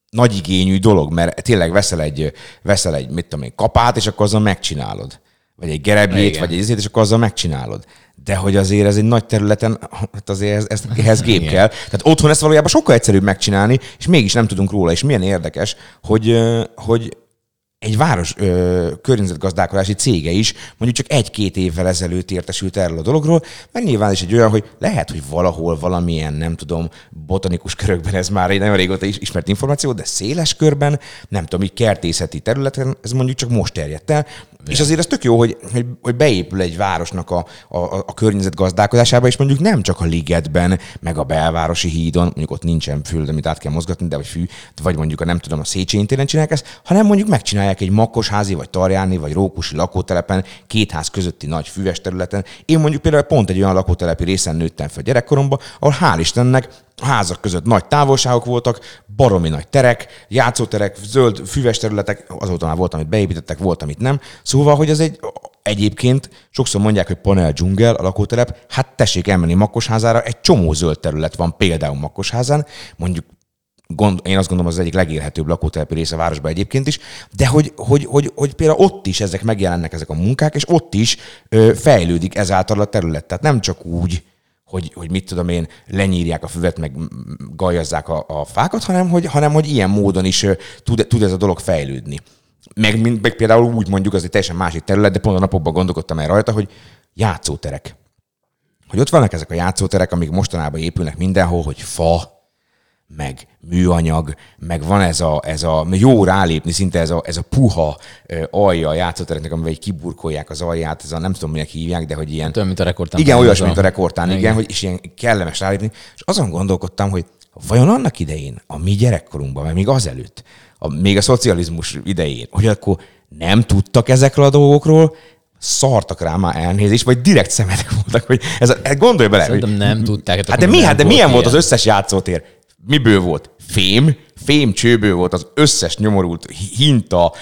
nagy igényű dolog, mert tényleg veszel egy, veszel egy, mit tudom én, kapát, és akkor azzal megcsinálod. Vagy egy gerebjét, Igen. vagy egy izét, és akkor azzal megcsinálod. De hogy azért ez egy nagy területen, hát azért ez, ez, ehhez gép Igen. kell. Tehát otthon ezt valójában sokkal egyszerűbb megcsinálni, és mégis nem tudunk róla. És milyen érdekes, hogy, hogy egy város ö, környezetgazdálkodási cége is mondjuk csak egy-két évvel ezelőtt értesült erről a dologról, mert nyilván is egy olyan, hogy lehet, hogy valahol valamilyen, nem tudom, botanikus körökben ez már egy nagyon régóta is ismert információ, de széles körben, nem tudom, így kertészeti területen, ez mondjuk csak most terjedt el. És azért ez tök jó, hogy, hogy, hogy beépül egy városnak a, a, a környezet gazdálkodásába, és mondjuk nem csak a ligetben, meg a belvárosi hídon, mondjuk ott nincsen föld, amit át kell mozgatni, de vagy fű, vagy mondjuk a nem tudom, a Széchenyi téren csinálják ezt, hanem mondjuk megcsinálják egy Makkosházi, vagy Tarjáni, vagy Rókusi lakótelepen, két ház közötti nagy füves területen. Én mondjuk például pont egy olyan lakótelepi részen nőttem fel gyerekkoromban, ahol hál' Istennek a házak között nagy távolságok voltak, baromi nagy terek, játszóterek, zöld füves területek, azóta már volt, amit beépítettek, volt, amit nem. Szóval, hogy ez egy egyébként sokszor mondják, hogy panel dzsungel a lakótelep, hát tessék elmenni Makkosházára, egy csomó zöld terület van például Makkosházán, mondjuk gond, én azt gondolom, az egyik legélhetőbb lakótelepi része a városban egyébként is, de hogy, hogy, hogy, hogy például ott is ezek megjelennek, ezek a munkák, és ott is ö, fejlődik ezáltal a terület. Tehát nem csak úgy, hogy, hogy mit tudom én, lenyírják a füvet, meg gajazzák a, a fákat, hanem hogy, hanem hogy ilyen módon is ö, tud, tud ez a dolog fejlődni. Meg, mint, meg például úgy mondjuk, az egy teljesen másik terület, de pont a napokban gondolkodtam el rajta, hogy játszóterek. Hogy ott vannak ezek a játszóterek, amik mostanában épülnek mindenhol, hogy fa, műanyag, meg van ez a, ez a jó rálépni, szinte ez a, ez a puha alja a játszótereknek, amivel így kiburkolják az alját, ez a nem tudom, minek hívják, de hogy ilyen... Tudom, mint a rekordtán. Igen, olyasmi, mint a rekordtán, igen, hogy és ilyen kellemes rálépni. És azon gondolkodtam, hogy vajon annak idején, a mi gyerekkorunkban, mert még azelőtt, a, még a szocializmus idején, hogy akkor nem tudtak ezekről a dolgokról, szartak rá már elnézést, vagy direkt szemetek voltak, hogy ez ez gondolj bele. Szerintem hogy, nem tudták. Hát akkor de mi, hát de milyen volt ilyen. az összes játszótér? Miből volt? Fém, fém csőből volt az összes nyomorult hinta,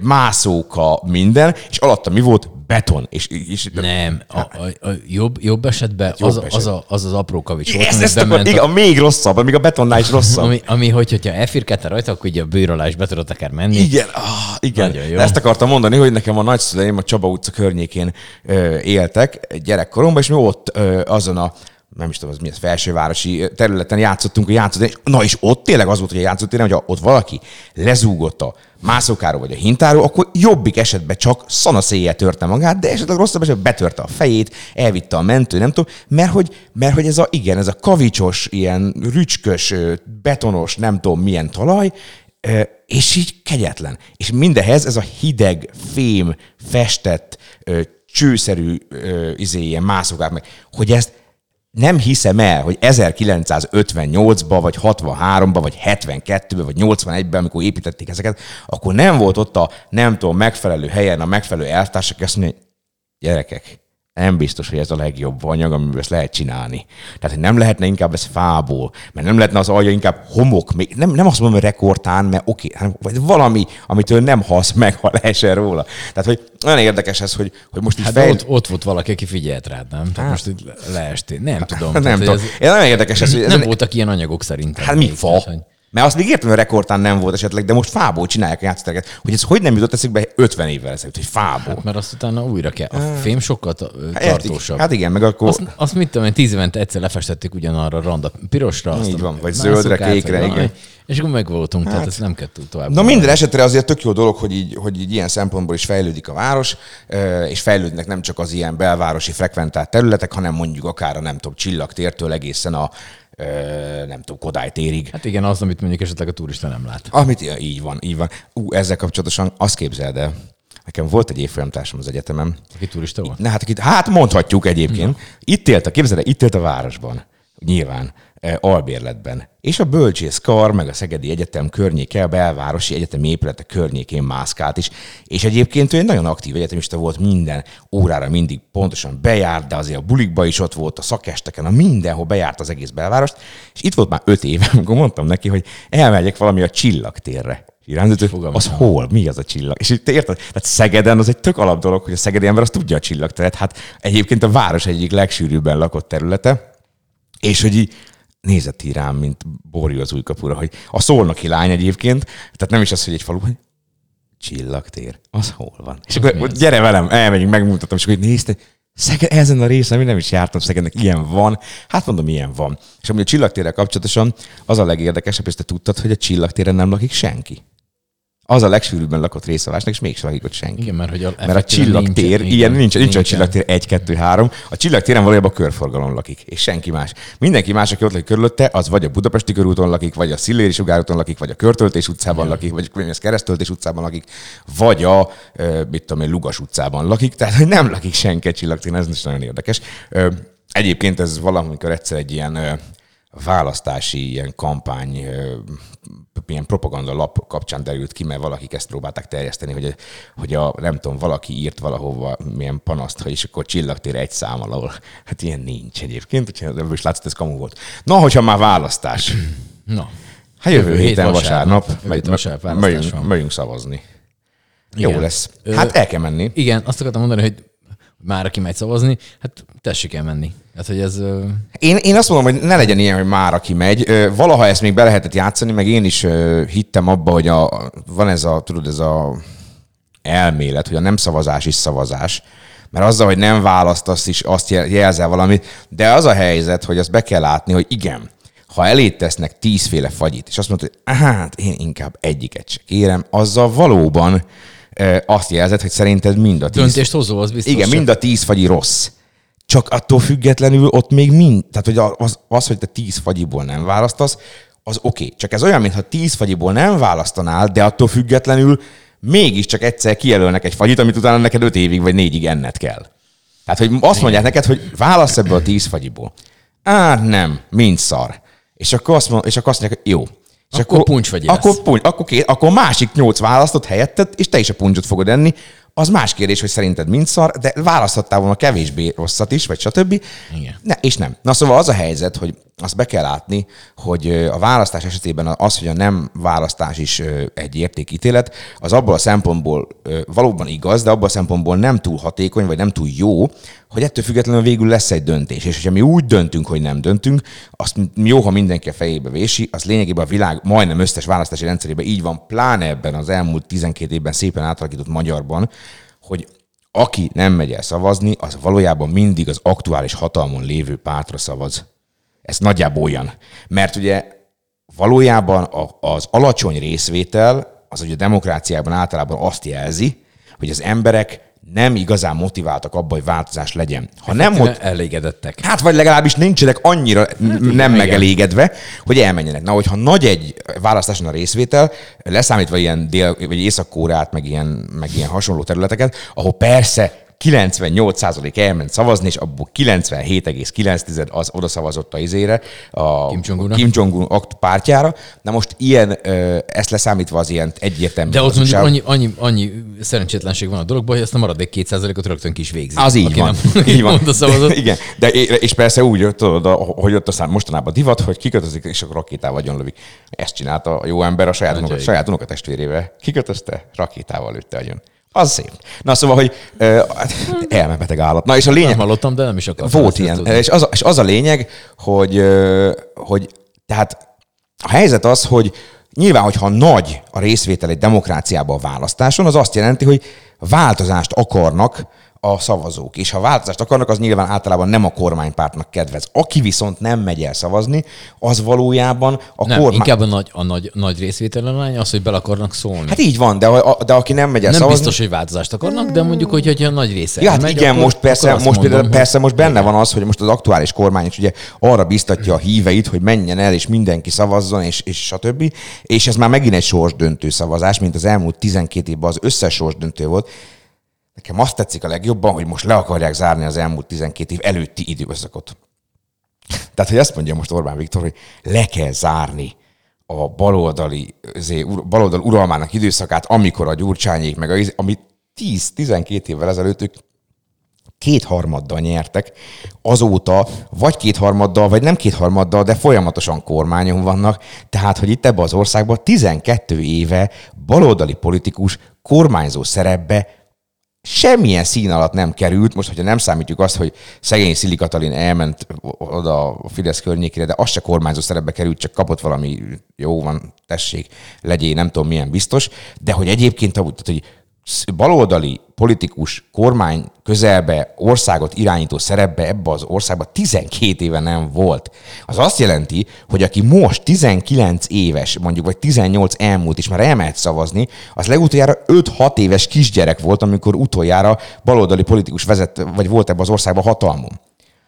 mászóka, minden, és alatta mi volt? Beton. És, és Nem, a, a, a jobb, jobb esetben Jobb az, az, eset. a, az az apró kavics volt, ezt, ezt bement igen, a, a még rosszabb, még a betonnál is rosszabb. ami, ami hogy, hogyha elfirkáltál rajta, akkor így a bőr alá is be tudod akár menni. Igen, ah, igen. Jó. Ezt akartam mondani, hogy nekem a nagyszüleim a Csaba utca környékén ö, éltek gyerekkoromban, és mi ott ö, azon a nem is tudom, az mi ez, felsővárosi területen játszottunk a játszótéren, na és ott tényleg az volt, hogy a játszótéren, hogy ott valaki lezúgott a mászókáról vagy a hintáról, akkor jobbik esetben csak szanaszéjjel törte magát, de esetleg rosszabb esetben betörte a fejét, elvitte a mentő, nem tudom, mert hogy, mert hogy ez a, igen, ez a kavicsos, ilyen rücskös, betonos, nem tudom milyen talaj, és így kegyetlen. És mindehez ez a hideg, fém, festett, csőszerű izé, ilyen mászokák meg, hogy ezt nem hiszem el, hogy 1958-ban, vagy 63-ban, vagy 72-ben, vagy 81-ben, amikor építették ezeket, akkor nem volt ott a nem tudom, megfelelő helyen a megfelelő elvtársak, azt mondja, gyerekek, nem biztos, hogy ez a legjobb anyag, amivel ezt lehet csinálni. Tehát, nem lehetne inkább ez fából, mert nem lehetne az alja inkább homok, nem, nem azt mondom, hogy rekordtán, mert oké, okay, vagy valami, amitől nem hasz meg, ha leesel róla. Tehát, hogy nagyon érdekes ez, hogy, hogy most Hát fejl... ott, ott volt valaki, aki figyelt rád, nem? Tehát most itt leestél. Nem tudom. nem Tehát, tudom. Ez... Nagyon érdekes ez, hogy ez nem voltak ilyen anyagok szerintem. Hát mi fa? tehát, hogy- Mert azt még értem, hogy rekordtán nem volt esetleg, de most fából csinálják a játsztereket. Hogy ez hogy nem jutott eszükbe 50 évvel ezelőtt, hogy fából. Hát, mert azt utána újra kell. A fém sokkal Hát tartósabb. Hát igen, meg akkor... Azt, azt mit tudom én, tíz évente egyszer lefestették ugyanarra randa pirosra. azt Így van, vagy zöldre, vagy kékre, valami, igen. És akkor megvoltunk, hát. tehát ezt nem kell tovább. Na minden esetre azért tök jó dolog, hogy így, hogy így ilyen szempontból is fejlődik a város, és fejlődnek nem csak az ilyen belvárosi frekventált területek, hanem mondjuk akár a nem tudom, csillagtértől egészen a nem tudom, Kodály térig. Hát igen, az, amit mondjuk esetleg a turista nem lát. Amit, ja, így van, így van. Ú, ezzel kapcsolatosan azt képzeld el, nekem volt egy évfolyamtársam az egyetemen, Aki turista volt? Na hát, hát mondhatjuk egyébként. Itt élt, a, képzeld el, itt élt a városban. Nyilván. Eh, albérletben. És a bölcsész kar, meg a Szegedi Egyetem környéke, a belvárosi egyetemi épületek környékén mászkált is. És egyébként ő egy nagyon aktív egyetemista volt, minden órára mindig pontosan bejárt, de azért a bulikba is ott volt, a szakesteken, a mindenhol bejárt az egész belvárost. És itt volt már öt éve, amikor mondtam neki, hogy elmegyek valami a csillagtérre. Irányzott, Fogalmam az hol? Mi az a csillag? És itt te érted? Tehát Szegeden az egy tök alap dolog, hogy a szegedi ember az tudja a csillagteret. Hát egyébként a város egyik legsűrűbben lakott területe, és hogy így nézett így rám, mint borjú az új kapura, hogy a szolnoki lány egyébként, tehát nem is az, hogy egy falu, hogy csillagtér, az hol van? És akkor mi gyere velem, elmegyünk, megmutatom, és akkor így nézte, Szeged, ezen a részen, én nem is jártam Szegednek, ilyen van. Hát mondom, ilyen van. És ami a csillagtérrel kapcsolatosan, az a legérdekesebb, és te tudtad, hogy a csillagtéren nem lakik senki. Az a legsűrűbben lakott része a városnak, és mégsem lakik ott senki. Igen, mert hogy a, Mert a csillagtér, nincs, ilyen nincs, nincs a csillagtér 1, 2, 3. A csillagtéren valójában a körforgalom lakik, és senki más. Mindenki más, aki ott lakik körülötte, az vagy a Budapesti körúton lakik, vagy a Szilléri Sugárúton lakik, vagy a Körtöltés utcában lakik, vagy a Keresztöltés utcában lakik, vagy a, mit tudom én, Lugas utcában lakik. Tehát, hogy nem lakik senki a csillagtéren, ez is nagyon érdekes. Egyébként ez valamikor egyszer egy ilyen választási ilyen kampány, ilyen propaganda lap kapcsán derült ki, mert valakik ezt próbálták terjeszteni, hogy, hogy a, nem tudom, valaki írt valahova milyen panaszt, és akkor csillagtér egy szám alól. Hát ilyen nincs egyébként, úgyhogy ebből is látszott, ez kamu volt. Na, hogyha már választás. Na, Hát jövő, Jövő hét héten vasárnap. vasárnap, megy- vasárnap megyünk, megyünk szavazni. Jó Igen. lesz. Ö, Hát el kell menni. igen, azt akartam mondani, hogy már aki megy szavazni, hát tessék el menni. Hát, hogy ez... Én, én azt mondom, hogy ne legyen ilyen, hogy már aki megy. Valaha ezt még be lehetett játszani, meg én is hittem abba, hogy a, van ez a, tudod, ez a elmélet, hogy a nem szavazás is szavazás. Mert azzal, hogy nem választasz is, azt jel- jelzel valamit. De az a helyzet, hogy azt be kell látni, hogy igen, ha elét tesznek tízféle fagyit, és azt mondod, hogy hát én inkább egyiket se kérem, azzal valóban azt jelzed, hogy szerinted mind a tíz Döntést hozó, az biztos. igen, mind a tíz fagyi rossz. Csak attól függetlenül ott még mind, tehát hogy az, az hogy te tíz fagyiból nem választasz, az oké. Okay. Csak ez olyan, mintha tíz fagyiból nem választanál, de attól függetlenül mégiscsak egyszer kijelölnek egy fagyit, amit utána neked öt évig vagy négyig enned kell. Tehát, hogy azt mondják neked, hogy válasz ebből a tíz fagyiból. Á, nem, mind szar. És akkor azt, mond, és akkor azt mondják, hogy jó. És Akkor puncsfagy lesz. Akkor, puncs, akkor, ké, akkor másik nyolc választott helyetted, és te is a puncsot fogod enni. Az más kérdés, hogy szerinted mind szar, de választhattál volna kevésbé rosszat is, vagy stb. Igen. Ne, és nem. Na szóval az a helyzet, hogy azt be kell látni, hogy a választás esetében az, hogy a nem választás is egy értékítélet, az abból a szempontból valóban igaz, de abból a szempontból nem túl hatékony, vagy nem túl jó, hogy ettől függetlenül végül lesz egy döntés. És hogyha mi úgy döntünk, hogy nem döntünk, azt jó, ha mindenki a fejébe vési, az lényegében a világ majdnem összes választási rendszerében így van, pláne ebben az elmúlt 12 évben szépen átalakított magyarban, hogy aki nem megy el szavazni, az valójában mindig az aktuális hatalmon lévő pártra szavaz. Ez nagyjából olyan. Mert ugye valójában az alacsony részvétel, az ugye a demokráciában általában azt jelzi, hogy az emberek nem igazán motiváltak abba, hogy változás legyen. Ha nem Nem mot- elégedettek. Hát vagy legalábbis nincsenek annyira hát, nem igen. megelégedve, hogy elmenjenek. Na, hogyha nagy egy választáson a részvétel, leszámítva ilyen dél, vagy észak meg ilyen, meg ilyen hasonló területeket, ahol persze 98% elment szavazni, és abból 97,9 az oda szavazott a izére, a Kim Jong-unnak. Kim Jong-un pártjára. Na most ilyen, ezt leszámítva az ilyen egyértelmű De ott mondjuk annyi, annyi, annyi szerencsétlenség van a dologban, hogy ezt a maradék 2%-ot rögtön ki is végzi. Az így van. Nem, így van. Oda szavazott. Igen. De, és persze úgy, tudod, hogy ott aztán mostanában divat, hogy kikötözik, és akkor rakétával agyonlövik. Ezt csinálta a jó ember a saját, unoka, saját unokatestvérével. Kikötözte, rakétával lőtte agyon. Az szép. Na szóval, hogy ö, elmebeteg állat. Na és a lényeg, Nem hallottam, de nem is akartam. volt ilyen. tudni. És az, a- és az a lényeg, hogy, ö, hogy tehát a helyzet az, hogy nyilván, hogyha nagy a részvétel egy demokráciában a választáson, az azt jelenti, hogy változást akarnak a szavazók. És ha változást akarnak, az nyilván általában nem a kormánypártnak kedvez. Aki viszont nem megy el szavazni, az valójában a Nem, kormány... inkább a nagy, a nagy, nagy részvételen lány az, hogy bele akarnak szólni. Hát így van, de, a- de aki nem megy el nem szavazni... biztos, hogy változást akarnak, de mondjuk, hogy, hogyha a nagy része Ja, hát elmegy, igen, akkor, most persze, akkor most, mondom, persze most benne van az, hogy most az aktuális kormány is ugye arra biztatja a híveit, hogy menjen el, és mindenki szavazzon, és, és stb. És ez már megint egy sorsdöntő szavazás, mint az elmúlt 12 évben az összes sorsdöntő volt. Nekem azt tetszik a legjobban, hogy most le akarják zárni az elmúlt 12 év előtti időszakot. Tehát, hogy azt mondja most Orbán Viktor, hogy le kell zárni a baloldali, baloldal uralmának időszakát, amikor a gyurcsányék, meg a, amit 10-12 évvel ezelőtt ők kétharmaddal nyertek, azóta vagy kétharmaddal, vagy nem kétharmaddal, de folyamatosan kormányon vannak, tehát, hogy itt ebbe az országban 12 éve baloldali politikus kormányzó szerepbe semmilyen szín alatt nem került, most, hogyha nem számítjuk azt, hogy szegény Szili Katalin elment oda a Fidesz környékére, de az se kormányzó szerepbe került, csak kapott valami, jó van, tessék, legyél, nem tudom milyen biztos, de hogy egyébként, tehát, hogy baloldali politikus kormány közelbe országot irányító szerepbe ebbe az országba 12 éve nem volt. Az azt jelenti, hogy aki most 19 éves, mondjuk, vagy 18 elmúlt, és már elmehet szavazni, az legutoljára 5-6 éves kisgyerek volt, amikor utoljára baloldali politikus vezet, vagy volt ebbe az országban hatalmon.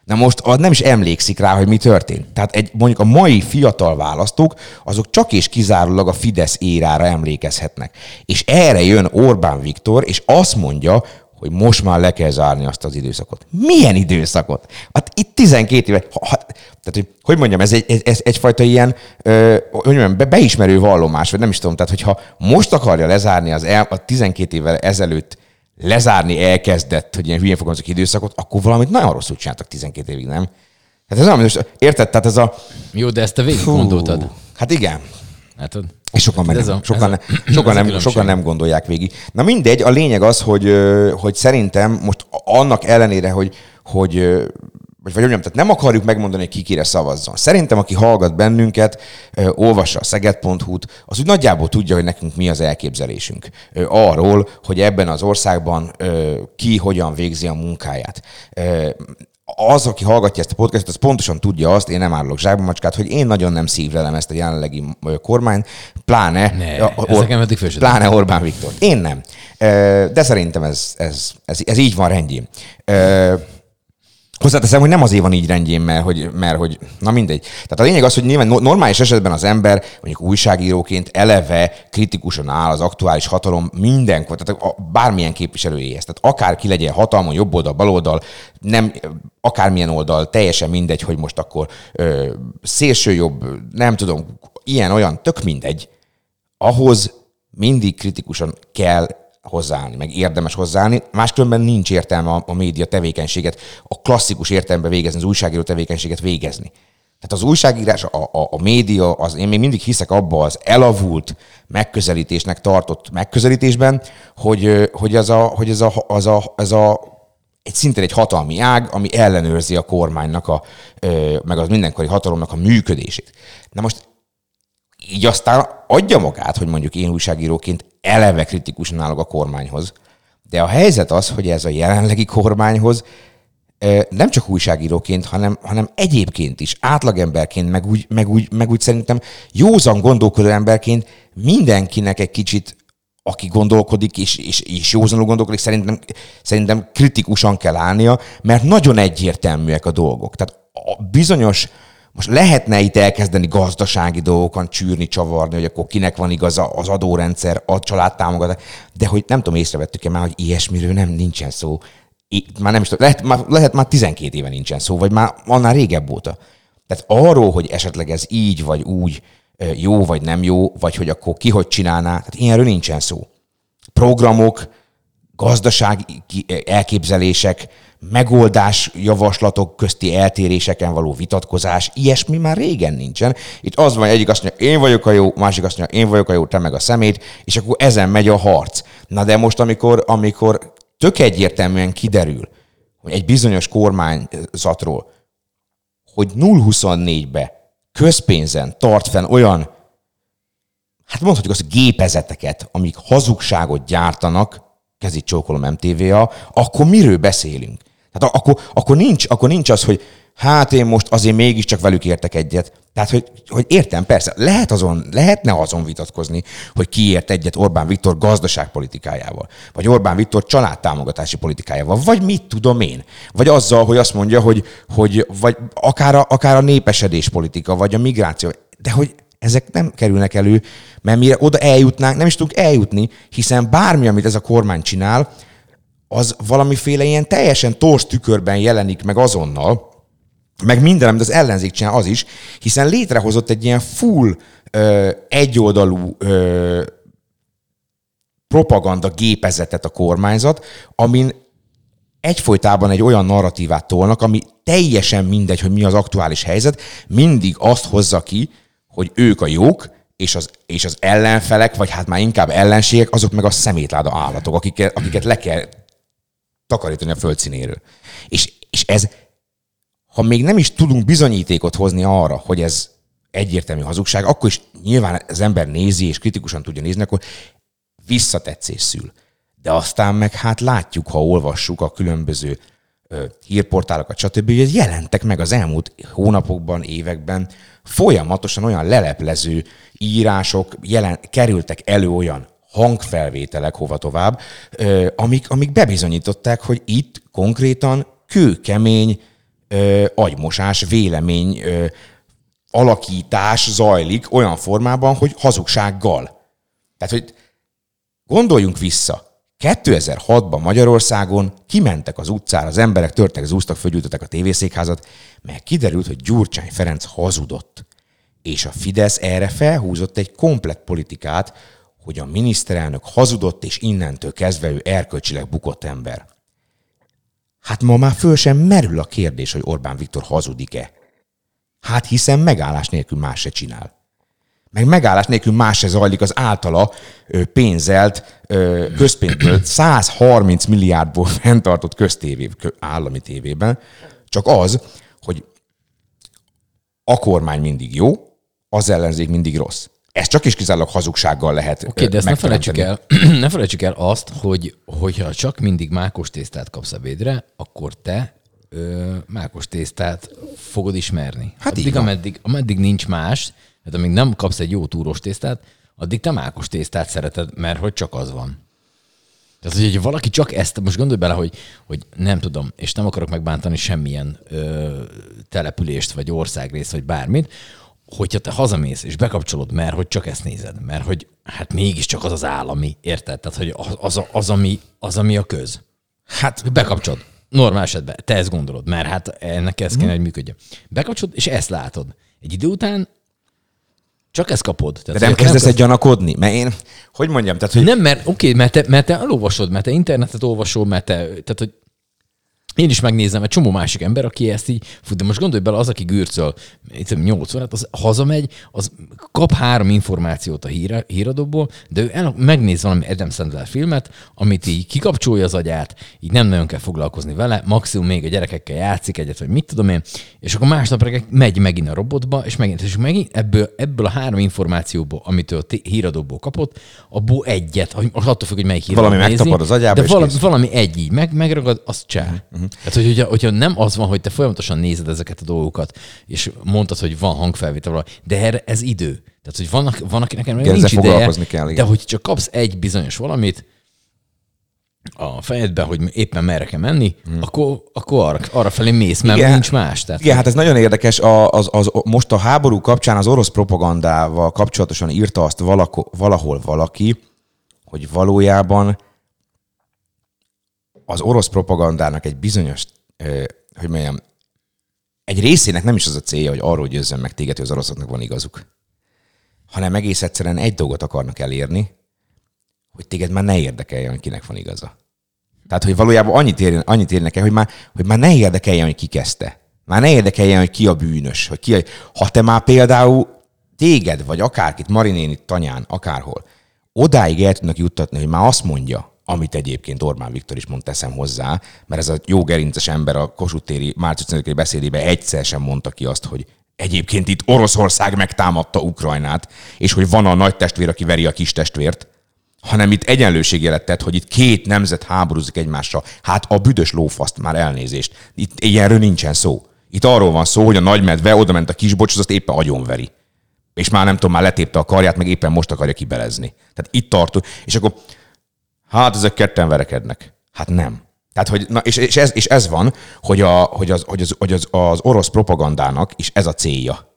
Na most az nem is emlékszik rá, hogy mi történt. Tehát egy, mondjuk a mai fiatal választók, azok csak és kizárólag a Fidesz érára emlékezhetnek. És erre jön Orbán Viktor, és azt mondja, hogy most már le kell zárni azt az időszakot. Milyen időszakot? Hát itt 12 éve, ha, ha, tehát hogy, hogy mondjam, ez, egy, ez, egyfajta ilyen, ö, hogy mondjam, be, beismerő vallomás, vagy nem is tudom, tehát hogyha most akarja lezárni az el, a 12 évvel ezelőtt lezárni elkezdett, hogy ilyen hülyén fogalmazok időszakot, akkor valamit nagyon rosszul csináltak 12 évig, nem? Hát ez nem, most érted? Tehát ez a... Jó, de ezt te végig gondoltad. Hát igen. Látod? És sokan, meg Ez nem, a- sokan, a- sokan, a nem, különbség. sokan nem gondolják végig. Na mindegy, a lényeg az, hogy, hogy szerintem most annak ellenére, hogy, hogy vagy, vagy mondjam, tehát nem akarjuk megmondani, hogy ki kire szavazzon. Szerintem, aki hallgat bennünket, olvassa a szeged.hu-t, az úgy nagyjából tudja, hogy nekünk mi az elképzelésünk arról, hogy ebben az országban ki hogyan végzi a munkáját. Az, aki hallgatja ezt a podcastot, az pontosan tudja azt, én nem árulok zsákba macskát, hogy én nagyon nem szívlelem ezt a jelenlegi kormányt, pláne, Ne, a- nekem eddig pláne Orbán Viktor. Én nem. De szerintem ez, ez, ez, ez így van rendjén. Hozzáteszem, hogy nem azért van így rendjén, mert hogy, mert hogy, na mindegy. Tehát a lényeg az, hogy nyilván no- normális esetben az ember, mondjuk újságíróként eleve kritikusan áll az aktuális hatalom mindenkor, tehát a, bármilyen képviselőjéhez. Tehát akár ki legyen hatalmon, jobb oldal, bal oldal, nem, akármilyen oldal, teljesen mindegy, hogy most akkor ö, szélső jobb, nem tudom, ilyen, olyan, tök mindegy. Ahhoz mindig kritikusan kell hozzáállni, meg érdemes hozzáállni, máskülönben nincs értelme a, a média tevékenységet, a klasszikus értelemben végezni, az újságíró tevékenységet végezni. Tehát az újságírás, a, a, a média, az, én még mindig hiszek abba az elavult megközelítésnek tartott megközelítésben, hogy, hogy, az a, hogy ez, a, az a, ez a egy szintén egy hatalmi ág, ami ellenőrzi a kormánynak, a, meg az mindenkori hatalomnak a működését. Na most így aztán adja magát, hogy mondjuk én újságíróként eleve kritikusan állok a kormányhoz. De a helyzet az, hogy ez a jelenlegi kormányhoz nem csak újságíróként, hanem, hanem egyébként is, átlagemberként, meg úgy, meg, úgy, meg úgy szerintem józan gondolkodó emberként mindenkinek egy kicsit aki gondolkodik, és, és, és józanul gondolkodik, szerintem, szerintem kritikusan kell állnia, mert nagyon egyértelműek a dolgok. Tehát a bizonyos, most lehetne itt elkezdeni gazdasági dolgokon csűrni, csavarni, hogy akkor kinek van igaza az adórendszer, a családtámogatás, de hogy nem tudom, észrevettük-e már, hogy ilyesmiről nem nincsen szó. Itt már nem is tudom, lehet, már, lehet már 12 éve nincsen szó, vagy már annál régebb óta. Tehát arról, hogy esetleg ez így vagy úgy jó vagy nem jó, vagy hogy akkor ki hogy csinálná, tehát ilyenről nincsen szó. Programok, gazdasági elképzelések, megoldás javaslatok közti eltéréseken való vitatkozás, ilyesmi már régen nincsen. Itt az van, egyik azt mondja, én vagyok a jó, másik azt mondja, én vagyok a jó, te meg a szemét, és akkor ezen megy a harc. Na de most, amikor, amikor tök egyértelműen kiderül, hogy egy bizonyos kormányzatról, hogy 0-24-be közpénzen tart fenn olyan, hát mondhatjuk azt, gépezeteket, amik hazugságot gyártanak, kezit csókolom MTV-a, akkor miről beszélünk? Tehát akkor, akkor, nincs, akkor nincs az, hogy hát én most azért mégiscsak velük értek egyet. Tehát, hogy, hogy értem, persze, lehet azon, lehetne azon vitatkozni, hogy ki ért egyet Orbán Viktor gazdaságpolitikájával, vagy Orbán Viktor családtámogatási politikájával, vagy mit tudom én. Vagy azzal, hogy azt mondja, hogy, hogy vagy akár a, akár a népesedés politika, vagy a migráció. De hogy ezek nem kerülnek elő, mert mire oda eljutnánk, nem is tudunk eljutni, hiszen bármi, amit ez a kormány csinál, az valamiféle ilyen teljesen tors tükörben jelenik meg azonnal, meg minden, amit az ellenzék csinál, az is, hiszen létrehozott egy ilyen full ö, egyoldalú ö, propaganda gépezetet a kormányzat, amin egyfolytában egy olyan narratívát tolnak, ami teljesen mindegy, hogy mi az aktuális helyzet, mindig azt hozza ki, hogy ők a jók, és az, és az ellenfelek, vagy hát már inkább ellenségek, azok meg a szemétláda állatok, akiket, akiket le kell takarítani a földszínéről. És, és ez ha még nem is tudunk bizonyítékot hozni arra, hogy ez egyértelmű hazugság, akkor is nyilván az ember nézi és kritikusan tudja nézni, akkor visszatetszés szül. De aztán meg hát látjuk, ha olvassuk a különböző ö, hírportálokat, stb., hogy jelentek meg az elmúlt hónapokban, években folyamatosan olyan leleplező írások jelen, kerültek elő olyan hangfelvételek hova tovább, amik, amik bebizonyították, hogy itt konkrétan kőkemény ö, agymosás, vélemény ö, alakítás zajlik olyan formában, hogy hazugsággal. Tehát, hogy gondoljunk vissza. 2006-ban Magyarországon kimentek az utcára, az emberek törtek, zúztak, fölgyújtották a tévészékházat, mert kiderült, hogy Gyurcsány Ferenc hazudott. És a Fidesz erre felhúzott egy komplett politikát, hogy a miniszterelnök hazudott, és innentől kezdve ő erkölcsileg bukott ember. Hát ma már föl sem merül a kérdés, hogy Orbán Viktor hazudik-e. Hát hiszen megállás nélkül más se csinál. Meg megállás nélkül más se zajlik az általa pénzelt, közpénzből 130 milliárdból fenntartott köztévé, állami tévében, csak az, hogy a kormány mindig jó, az ellenzék mindig rossz. Ez csak is kizárólag hazugsággal lehet Oké, okay, de ezt ne felejtsük, el, ne felejtsük el azt, hogy hogyha csak mindig mákos tésztát kapsz ebédre, akkor te ö, mákos tésztát fogod ismerni. Hát addig, ameddig, ameddig nincs más, tehát amíg nem kapsz egy jó túros tésztát, addig te mákos tésztát szereted, mert hogy csak az van. Tehát, hogy valaki csak ezt, most gondolj bele, hogy, hogy nem tudom, és nem akarok megbántani semmilyen ö, települést, vagy országrészt, vagy bármit, hogyha te hazamész és bekapcsolod, mert hogy csak ezt nézed, mert hogy hát mégiscsak az az állami, érted? Tehát, hogy az, az, az, ami, az ami a köz. Hát bekapcsolod. Normál esetben te ezt gondolod, mert hát ennek ez kéne, hogy működjön. Bekapcsolod, és ezt látod. Egy idő után csak ezt kapod. Tehát, De nem kezdesz egy gyanakodni? Mert én, hogy mondjam? Tehát, hogy... Nem, mert oké, okay, mert, te, mert te elolvasod, mert te internetet olvasol, mert te, tehát, hogy én is megnézem egy csomó másik ember, aki ezt így, fú, de most gondolj bele, az, aki gürcöl 8 órát, az hazamegy, az kap három információt a hír, híradóból, de ő el, megnéz valami Adam Sandler filmet, amit így kikapcsolja az agyát, így nem nagyon kell foglalkozni vele, maximum még a gyerekekkel játszik egyet, vagy mit tudom én, és akkor másnap reggel megy megint a robotba, és megint, és megint ebből, ebből a három információból, amit ő a híradóból kapott, abból egyet, attól függ, hogy melyik híradó Valami megtapad az agyába, de valami, valami egy így meg, megragad, azt csá. Uh-huh. Tehát, hogy hogyha, hogyha nem az van, hogy te folyamatosan nézed ezeket a dolgokat, és mondtad, hogy van hangfelvétel, de erre ez idő. Tehát, hogy vannak, van akinek erre Igen, nincs ideje, foglalkozni kell, de igen. hogy csak kapsz egy bizonyos valamit a fejedbe, hogy éppen merre kell menni, hmm. akkor, akkor arra, arra felé mész, mert Igen. nincs más. Tehát, Igen, hát ez nagyon érdekes. A, az, az, most a háború kapcsán az orosz propagandával kapcsolatosan írta azt valako, valahol valaki, hogy valójában az orosz propagandának egy bizonyos, hogy mondjam, egy részének nem is az a célja, hogy arról győzzön meg téged, hogy az oroszoknak van igazuk, hanem egész egyszerűen egy dolgot akarnak elérni, hogy téged már ne érdekeljen, hogy kinek van igaza. Tehát, hogy valójában annyit, ér, annyit érnek el, hogy már, hogy már ne érdekeljen, hogy ki kezdte. Már ne érdekeljen, hogy ki a bűnös. Hogy ki a... Ha te már például téged, vagy akárkit, Marinéni, tanyán, akárhol, odáig el tudnak juttatni, hogy már azt mondja, amit egyébként Orbán Viktor is mond, teszem hozzá, mert ez a jó gerinces ember a Kossuth téri március 5 beszédében egyszer sem mondta ki azt, hogy egyébként itt Oroszország megtámadta Ukrajnát, és hogy van a nagy testvér, aki veri a kis testvért, hanem itt egyenlőségjelet tett, hogy itt két nemzet háborúzik egymással. Hát a büdös lófaszt már elnézést. Itt ilyenről nincsen szó. Itt arról van szó, hogy a nagymedve oda ment a kisbocshoz, azt éppen agyonveri. És már nem tudom, már letépte a karját, meg éppen most akarja kibelezni. Tehát itt tartunk. És akkor, hát ezek ketten verekednek. Hát nem. Tehát, hogy, na, és, és, ez, és ez van, hogy, a, hogy, az, hogy, az, hogy az, az orosz propagandának is ez a célja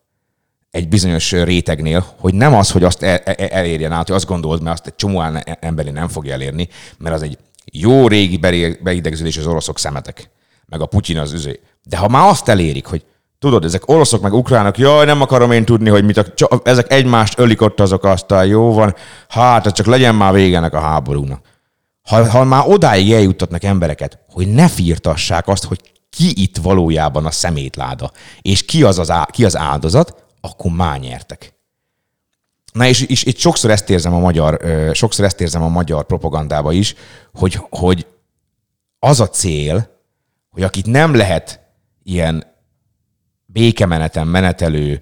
egy bizonyos rétegnél, hogy nem az, hogy azt el, el, elérjen át, hogy azt gondolod, mert azt egy csomó emberi nem fogja elérni, mert az egy jó régi beidegződés az oroszok szemetek, meg a Putyin az üzé. De ha már azt elérik, hogy tudod, ezek oroszok meg ukránok, jaj, nem akarom én tudni, hogy mit, a, csak, ezek egymást ölik ott azok aztán, jó van, hát csak legyen már vége ennek a háborúnak. Ha, ha már odáig eljuttatnak embereket, hogy ne firtassák azt, hogy ki itt valójában a szemétláda, és ki az, az, á, ki az áldozat, akkor már nyertek. Na és, és itt sokszor ezt érzem a magyar, sokszor ezt érzem a magyar propagandába is, hogy, hogy az a cél, hogy akit nem lehet ilyen békemeneten menetelő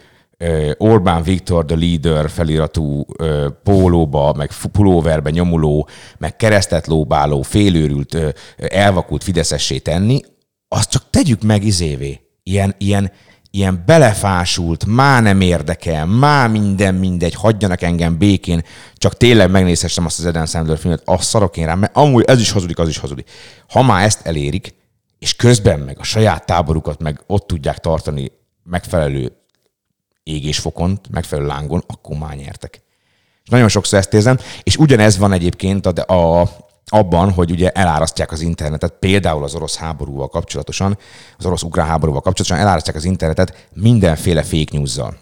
Orbán Viktor the Leader feliratú pólóba, meg pulóverbe nyomuló, meg keresztet lóbáló, félőrült, elvakult fideszessé tenni, azt csak tegyük meg izévé. Ilyen, ilyen, ilyen belefásult, már nem érdekel, már minden mindegy, hagyjanak engem békén, csak tényleg megnézhessem azt az Eden Sandler filmet, azt szarok én rá, mert amúgy ez is hazudik, az is hazudik. Ha már ezt elérik, és közben meg a saját táborukat meg ott tudják tartani megfelelő égésfokon, megfelelő lángon, akkor már nyertek. És nagyon sokszor ezt érzem, és ugyanez van egyébként a, a, abban, hogy ugye elárasztják az internetet, például az orosz háborúval kapcsolatosan, az orosz-ukrán háborúval kapcsolatosan elárasztják az internetet mindenféle fake news-zal.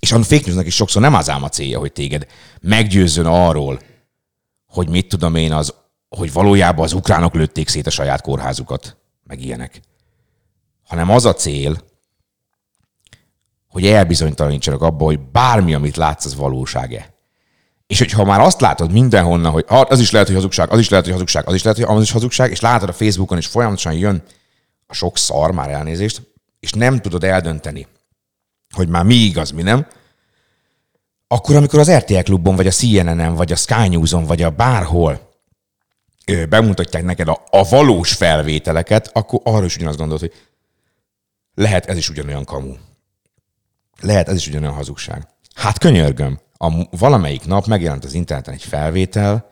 És a fake newsnak is sokszor nem az ám a célja, hogy téged meggyőzzön arról, hogy mit tudom én, az, hogy valójában az ukránok lőtték szét a saját kórházukat, meg ilyenek. Hanem az a cél, hogy elbizonytalanítsanak abba, hogy bármi, amit látsz, az valóság-e. És hogyha már azt látod mindenhonnan, hogy az is lehet, hogy hazugság, az is lehet, hogy hazugság, az is lehet, hogy az is hazugság, és látod a Facebookon, és folyamatosan jön a sok szar, már elnézést, és nem tudod eldönteni, hogy már mi igaz, mi nem, akkor amikor az RTL klubon, vagy a CNN-en, vagy a Sky News-on, vagy a bárhol ö, bemutatják neked a, a valós felvételeket, akkor arra is ugyanazt gondolod, hogy lehet ez is ugyanolyan kamu. Lehet ez is ugyanolyan hazugság. Hát könyörgöm, a, valamelyik nap megjelent az interneten egy felvétel,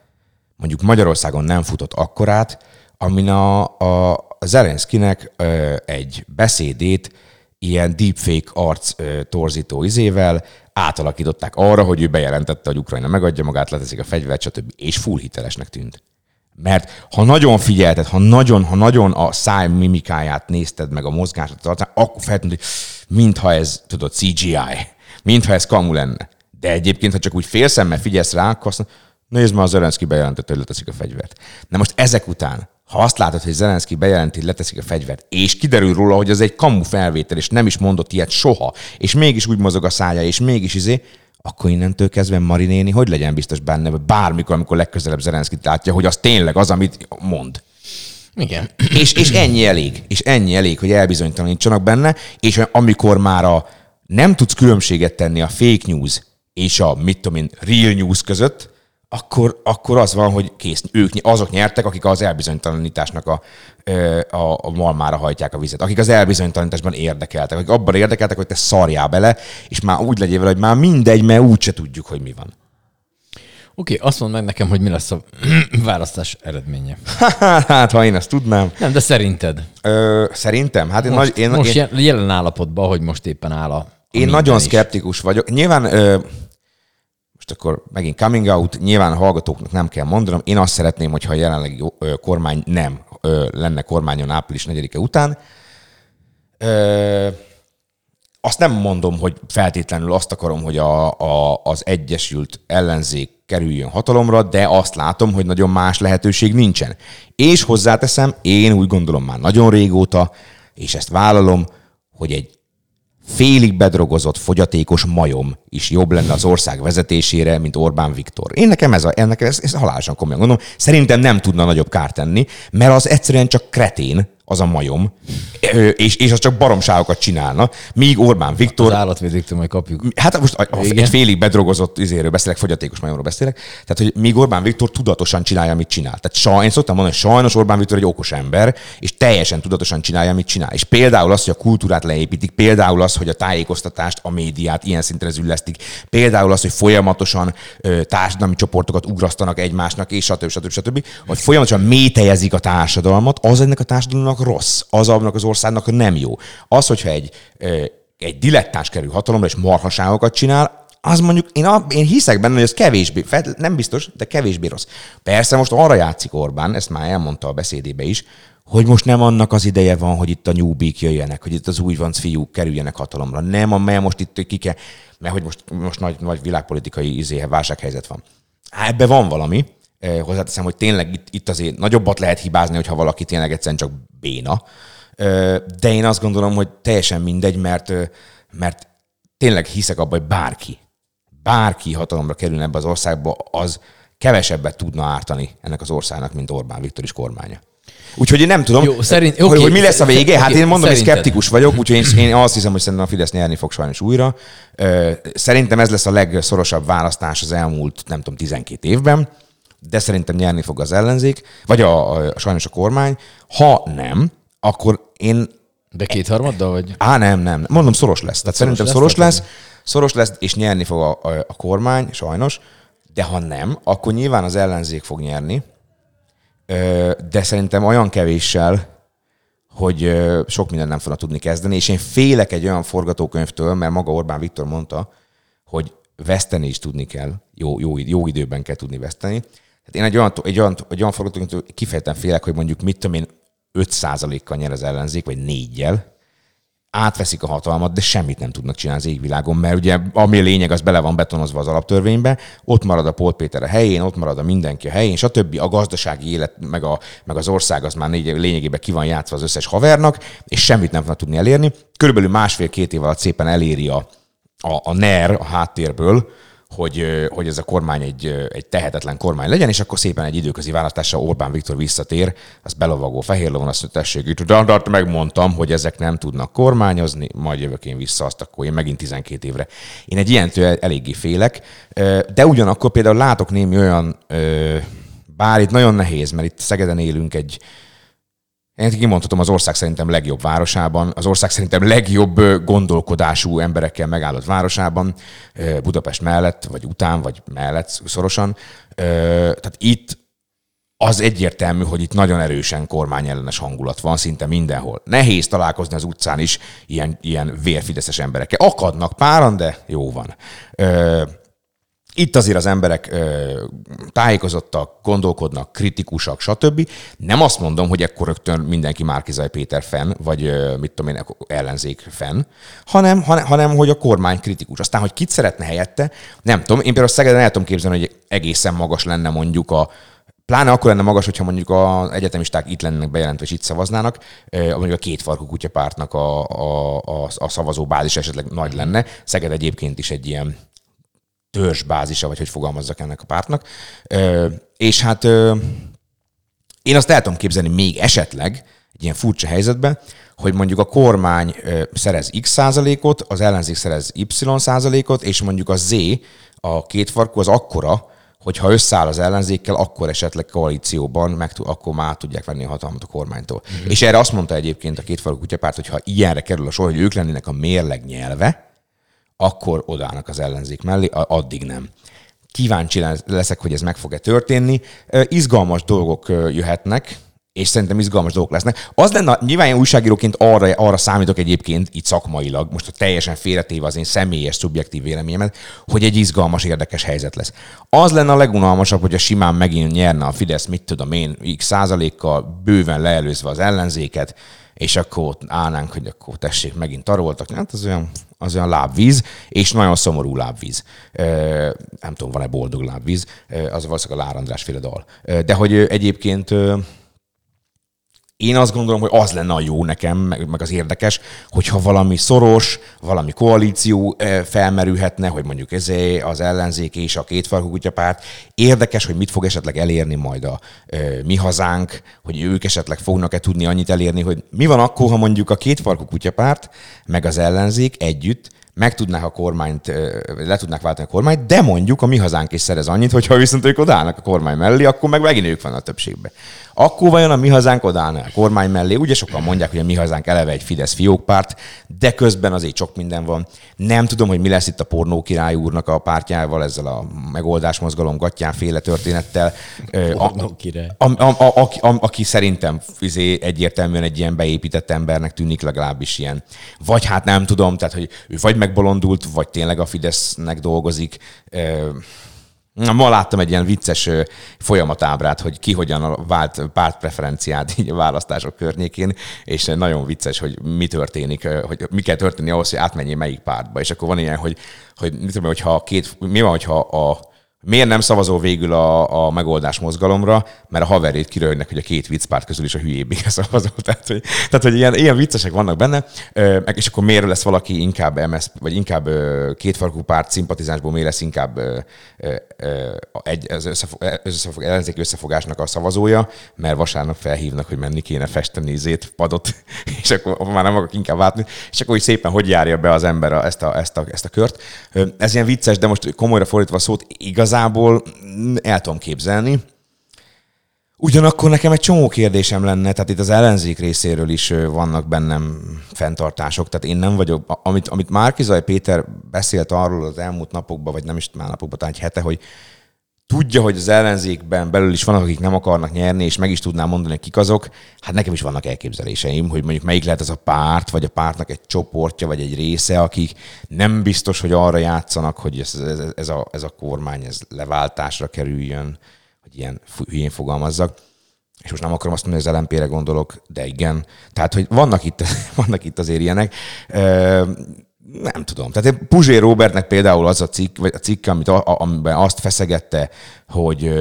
mondjuk Magyarországon nem futott akkorát, amin a, a Zelenszkinek ö, egy beszédét ilyen deepfake arc ö, torzító izével átalakították arra, hogy ő bejelentette, hogy Ukrajna megadja magát, leteszik a fegyvert, stb. És full hitelesnek tűnt. Mert ha nagyon figyelted, ha nagyon, ha nagyon a száj mimikáját nézted meg a mozgását akkor feltűnt, hogy mintha ez, tudod, CGI, mintha ez kamu lenne. De egyébként, ha csak úgy félszemmel figyelsz rá, akkor azt mondod, nézd már, Zelenszky bejelentette, hogy leteszik a fegyvert. Na most ezek után, ha azt látod, hogy Zelenszky bejelenti, hogy leteszik a fegyvert, és kiderül róla, hogy ez egy kamu felvétel, és nem is mondott ilyet soha, és mégis úgy mozog a szája, és mégis izé, akkor innentől kezdve Mari néni, hogy legyen biztos benne, bármikor, amikor legközelebb Zelenszkit látja, hogy az tényleg az, amit mond. Igen. És, és ennyi elég. És ennyi elég, hogy elbizonytalanítsanak benne, és amikor már a, nem tudsz különbséget tenni a fake news és a, mit tudom én, real news között, akkor, akkor az van, hogy kész, ők, azok nyertek, akik az elbizonytalanításnak a, a, a malmára hajtják a vizet, akik az elbizonytalanításban érdekeltek, akik abban érdekeltek, hogy te szarjál bele, és már úgy legyél vele, hogy már mindegy, mert úgyse tudjuk, hogy mi van. Oké, azt mondd meg nekem, hogy mi lesz a választás eredménye. hát, ha én ezt tudnám. Nem, de szerinted? Ö, szerintem? Hát én, Most, nagy, én, most én, jel- jelen állapotban, hogy most éppen áll a, Én nagyon is. szkeptikus vagyok. Nyilván, ö, most akkor megint coming out, nyilván a hallgatóknak nem kell mondanom, én azt szeretném, hogyha a jelenlegi kormány nem lenne kormányon április 4-e után. Azt nem mondom, hogy feltétlenül azt akarom, hogy a, a, az egyesült ellenzék kerüljön hatalomra, de azt látom, hogy nagyon más lehetőség nincsen. És hozzáteszem, én úgy gondolom már nagyon régóta, és ezt vállalom, hogy egy félig bedrogozott, fogyatékos majom is jobb lenne az ország vezetésére, mint Orbán Viktor. Én nekem ez, a, ennek ez, ez halálosan komolyan gondolom. Szerintem nem tudna nagyobb kárt tenni, mert az egyszerűen csak kretén, az a majom, és, és az csak baromságokat csinálna, míg Orbán Viktor... Az állatvédőktől majd kapjuk. Hát most a- egy félig bedrogozott izéről beszélek, fogyatékos majomról beszélek. Tehát, hogy míg Orbán Viktor tudatosan csinálja, amit csinál. Tehát saj, én szoktam mondani, hogy sajnos Orbán Viktor egy okos ember, és teljesen tudatosan csinálja, amit csinál. És például az, hogy a kultúrát leépítik, például az, hogy a tájékoztatást, a médiát ilyen szintre züllesztik, például az, hogy folyamatosan ö, társadalmi csoportokat ugrasztanak egymásnak, és stb. stb. stb. Hogy folyamatosan métejezik a társadalmat, az ennek a társadalomnak rossz, az annak az országnak nem jó. Az, hogyha egy, egy dilettáns kerül hatalomra, és marhaságokat csinál, az mondjuk, én, a, én hiszek benne, hogy ez kevésbé, nem biztos, de kevésbé rossz. Persze most arra játszik Orbán, ezt már elmondta a beszédébe is, hogy most nem annak az ideje van, hogy itt a nyúbik jöjjenek, hogy itt az újvanc fiúk kerüljenek hatalomra. Nem, a- mert most itt ki kell, mert hogy most, most nagy, nagy világpolitikai izé, válsághelyzet van. Há, ebbe van valami. Hozzáteszem, hogy tényleg itt, itt azért nagyobbat lehet hibázni, hogyha valaki tényleg egyszerűen csak béna. De én azt gondolom, hogy teljesen mindegy, mert, mert tényleg hiszek abban, hogy bárki, bárki hatalomra kerülne ebbe az országba, az kevesebbet tudna ártani ennek az országnak, mint Orbán Viktor is kormánya. Úgyhogy én nem tudom, Jó, szerint- hogy, oké, hogy mi lesz a vége. Hát oké, én mondom, hogy szkeptikus vagyok, úgyhogy én, én azt hiszem, hogy szerintem a Fidesz nyerni fog sajnos újra. Szerintem ez lesz a legszorosabb választás az elmúlt, nem tudom, 12 évben, de szerintem nyerni fog az ellenzék, vagy a, a, sajnos a kormány. Ha nem, akkor én De kétharmaddal vagy? Á, nem, nem. Mondom, szoros lesz. Tehát szoros szerintem lesz, szoros tehát lesz, szoros lesz, és nyerni fog a, a, a kormány, sajnos. De ha nem, akkor nyilván az ellenzék fog nyerni. De szerintem olyan kevéssel, hogy sok minden nem fognak tudni kezdeni, és én félek egy olyan forgatókönyvtől, mert maga Orbán Viktor mondta, hogy veszteni is tudni kell, jó, jó, jó időben kell tudni veszteni. Tehát én egy olyan, egy olyan, egy olyan forgatókönyvtől kifejezetten félek, hogy mondjuk mit tudom én, 5%-kal nyer az ellenzék, vagy 4-jel, átveszik a hatalmat, de semmit nem tudnak csinálni az égvilágon, mert ugye ami a lényeg, az bele van betonozva az alaptörvénybe, ott marad a Polt Péter a helyén, ott marad a mindenki a helyén, stb. A gazdasági élet, meg, a, meg az ország az már négy- lényegében ki van játszva az összes havernak, és semmit nem fognak tudni elérni. Körülbelül másfél-két év alatt szépen eléri a, a, a NER a háttérből, hogy, hogy ez a kormány egy, egy tehetetlen kormány legyen, és akkor szépen egy időközi választással Orbán Viktor visszatér, az belovagó fehér lovon, azt mondja, tessék, itt de, de megmondtam, hogy ezek nem tudnak kormányozni, majd jövök én vissza, azt akkor én megint 12 évre. Én egy ilyentől eléggé félek, de ugyanakkor például látok némi olyan, bár itt nagyon nehéz, mert itt Szegeden élünk egy, én kimondhatom az ország szerintem legjobb városában, az ország szerintem legjobb gondolkodású emberekkel megállott városában, Budapest mellett, vagy után, vagy mellett szorosan. Tehát itt az egyértelmű, hogy itt nagyon erősen kormányellenes hangulat van szinte mindenhol. Nehéz találkozni az utcán is ilyen, ilyen vérfideszes emberekkel. Akadnak páran, de jó van. Itt azért az emberek ö, tájékozottak, gondolkodnak, kritikusak, stb. Nem azt mondom, hogy ekkor rögtön mindenki Márkizaj Péter fenn, vagy ö, mit tudom én, ellenzék fenn, hanem, hanem, hanem, hogy a kormány kritikus. Aztán, hogy kit szeretne helyette, nem tudom. Én például Szegeden el tudom képzelni, hogy egészen magas lenne mondjuk a Pláne akkor lenne magas, hogyha mondjuk az egyetemisták itt lennének bejelentve, és itt szavaznának, mondjuk a kétfarkú kutyapártnak a, a, a, a szavazó bázis esetleg nagy lenne. Szeged egyébként is egy ilyen törzsbázisa, vagy hogy fogalmazzak ennek a pártnak. Ö, és hát ö, én azt el tudom képzelni még esetleg egy ilyen furcsa helyzetben, hogy mondjuk a kormány szerez x százalékot, az ellenzék szerez y százalékot, és mondjuk a z, a két farkú az akkora, hogyha összeáll az ellenzékkel, akkor esetleg koalícióban meg, akkor már tudják venni a hatalmat a kormánytól. Mm-hmm. És erre azt mondta egyébként a kétfalú kutyapárt, hogy ha ilyenre kerül a sor, hogy ők lennének a mérleg nyelve, akkor odállnak az ellenzék mellé, a- addig nem. Kíváncsi lesz- leszek, hogy ez meg fog-e történni. Izgalmas dolgok jöhetnek, és szerintem izgalmas dolgok lesznek. Az lenne, nyilván én újságíróként arra, arra számítok egyébként, itt szakmailag, most teljesen félretéve az én személyes, szubjektív véleményemet, hogy egy izgalmas, érdekes helyzet lesz. Az lenne a legunalmasabb, hogy a simán megint nyerne a Fidesz, mit tudom én, x százalékkal, bőven leelőzve az ellenzéket, és akkor ott állnánk, hogy akkor tessék, megint taroltak. Hát az olyan, az olyan lábvíz, és nagyon szomorú lábvíz. Nem tudom, van-e boldog lábvíz, az valószínűleg a Lár András féle dal. De hogy egyébként én azt gondolom, hogy az lenne a jó nekem, meg, az érdekes, hogyha valami szoros, valami koalíció felmerülhetne, hogy mondjuk ez az ellenzék és a kétfarkú kutyapárt. Érdekes, hogy mit fog esetleg elérni majd a mi hazánk, hogy ők esetleg fognak-e tudni annyit elérni, hogy mi van akkor, ha mondjuk a kétfarkú kutyapárt, meg az ellenzék együtt meg tudnák a kormányt, le tudnák váltani a kormányt, de mondjuk a mi hazánk is szerez annyit, hogyha viszont ők odállnak a kormány mellé, akkor meg megint ők van a többségben. Akkor vajon a mi hazánk odállna a kormány mellé? Ugye sokan mondják, hogy a mi hazánk eleve egy Fidesz fiókpárt, de közben azért sok minden van. Nem tudom, hogy mi lesz itt a pornó király úrnak a pártjával, ezzel a megoldás mozgalom gatyán féle történettel. A- Pornó király. a, a, a, aki, a, aki szerintem izé egyértelműen egy ilyen beépített embernek tűnik legalábbis ilyen. Vagy hát nem tudom, tehát hogy ő vagy megbolondult, vagy tényleg a Fidesznek dolgozik. Na, ma láttam egy ilyen vicces folyamatábrát, hogy ki hogyan vált pártpreferenciát így a választások környékén, és nagyon vicces, hogy mi történik, hogy mi kell történni ahhoz, hogy átmenjél melyik pártba. És akkor van ilyen, hogy, hogy mit tudom, hogyha két, mi van, hogyha a Miért nem szavazol végül a, a megoldás mozgalomra? Mert a haverét kiröhögnek, hogy a két viccpárt közül is a hülyébbike szavazol. Tehát, hogy, tehát, hogy ilyen, ilyen viccesek vannak benne. És akkor miért lesz valaki inkább MS, vagy inkább kétfarkú párt szimpatizánsból miért lesz inkább egy, az összefog, összefog, ellenzéki összefogásnak a szavazója, mert vasárnap felhívnak, hogy menni kéne festeni zét, padot, és akkor már nem akarok inkább látni, és akkor úgy szépen hogy járja be az ember a, ezt, a, ezt, a, ezt a kört. Ez ilyen vicces, de most komolyra fordítva a szót, igazából mm, el tudom képzelni. Ugyanakkor nekem egy csomó kérdésem lenne, tehát itt az ellenzék részéről is vannak bennem fenntartások, tehát én nem vagyok, amit, amit Márkizaj Péter beszélt arról az elmúlt napokban, vagy nem is már napokban, talán egy hete, hogy tudja, hogy az ellenzékben belül is vannak, akik nem akarnak nyerni, és meg is tudnám mondani, kik azok. Hát nekem is vannak elképzeléseim, hogy mondjuk melyik lehet az a párt, vagy a pártnak egy csoportja, vagy egy része, akik nem biztos, hogy arra játszanak, hogy ez, ez, ez, a, ez a kormány ez leváltásra kerüljön, hogy ilyen hülyén fogalmazzak. És most nem akarom azt mondani, hogy az LMP-re gondolok, de igen. Tehát, hogy vannak itt, vannak itt azért ilyenek. Nem tudom. Tehát én Puzsé Robertnek például az a cikk, vagy a cikk, amit, a, amiben azt feszegette, hogy,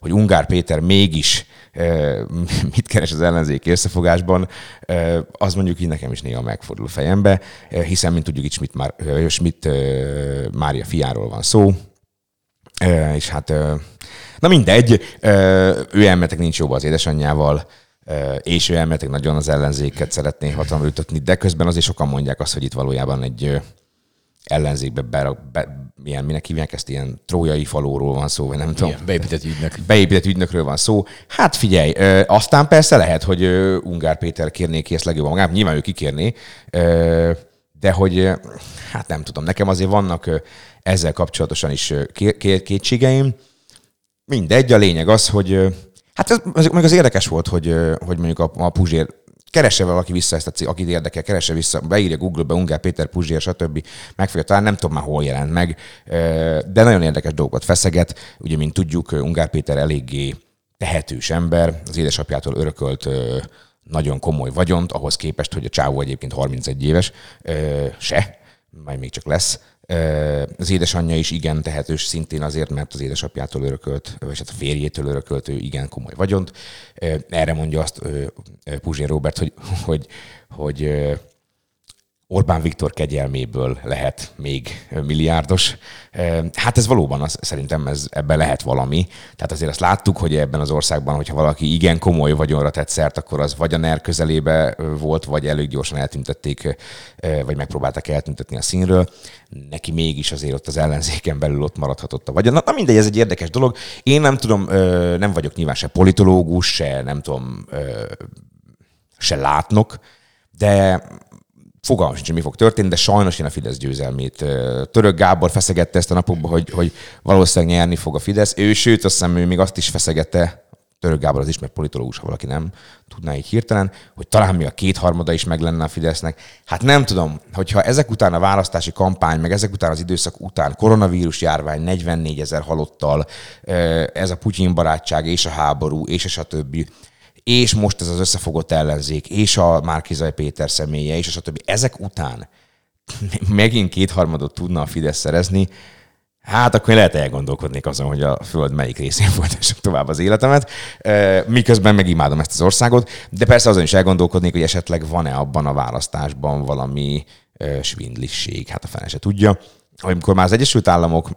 hogy Ungár Péter mégis mit keres az ellenzéki összefogásban, az mondjuk így nekem is néha megfordul a fejembe, hiszen, mint tudjuk, itt Schmidt, már, Schmidt Mária fiáról van szó, és hát, na mindegy, ő elmetek nincs jóba az édesanyjával, és ő elmetek nagyon az ellenzéket szeretné hatalomra ütötni, de közben azért sokan mondják azt, hogy itt valójában egy ellenzékbe be, be, milyen, minek hívják ezt, ilyen trójai falóról van szó, vagy nem tudom. Igen, beépített ügynök. Beépített ügynökről van szó. Hát figyelj, ö, aztán persze lehet, hogy ö, Ungár Péter kérné ki ezt legjobban magát, nyilván ő kikérné, ö, de hogy hát nem tudom, nekem azért vannak ezzel kapcsolatosan is kétségeim. Mindegy, a lényeg az, hogy hát ez, meg az érdekes volt, hogy, hogy mondjuk a, a Puzsér keresse valaki vissza ezt a cikk, akit érdekel, keresse vissza, beírja Google-be Ungár Péter Puzsér, stb. Meg fogja találni, nem tudom már hol jelent meg, de nagyon érdekes dolgokat feszeget. Ugye, mint tudjuk, Ungár Péter eléggé tehetős ember, az édesapjától örökölt nagyon komoly vagyont, ahhoz képest, hogy a csávó egyébként 31 éves, se, majd még csak lesz. Az édesanyja is igen tehetős, szintén azért, mert az édesapjától örökölt, vagy hát a férjétől örökölt ő igen komoly vagyont. Erre mondja azt Puzsér Robert, hogy, hogy, hogy Orbán Viktor kegyelméből lehet még milliárdos. Hát ez valóban az, szerintem ez, ebben lehet valami. Tehát azért azt láttuk, hogy ebben az országban, hogyha valaki igen komoly vagyonra tett szert, akkor az vagy a NER közelébe volt, vagy elég gyorsan eltüntették, vagy megpróbálták eltüntetni a színről. Neki mégis azért ott az ellenzéken belül ott maradhatott a vagyon. Na, na mindegy, ez egy érdekes dolog. Én nem tudom, nem vagyok nyilván se politológus, se nem tudom, se látnok, de fogalmam sincs, mi fog történni, de sajnos én a Fidesz győzelmét. Török Gábor feszegette ezt a napokban, hogy, hogy valószínűleg nyerni fog a Fidesz. Ő, sőt, azt hiszem, ő még azt is feszegette, Török Gábor az ismert politológus, ha valaki nem tudná így hirtelen, hogy talán mi a kétharmada is meg lenne a Fidesznek. Hát nem tudom, hogyha ezek után a választási kampány, meg ezek után az időszak után koronavírus járvány, 44 ezer halottal, ez a Putyin barátság és a háború, és a stb és most ez az összefogott ellenzék, és a Márkizaj Péter személye, és a stb. Ezek után megint kétharmadot tudna a Fidesz szerezni, Hát akkor lehet elgondolkodnék azon, hogy a Föld melyik részén folytassam tovább az életemet, miközben megimádom ezt az országot, de persze azon is elgondolkodnék, hogy esetleg van-e abban a választásban valami svindlisség, hát a fene se tudja amikor már az Egyesült Államok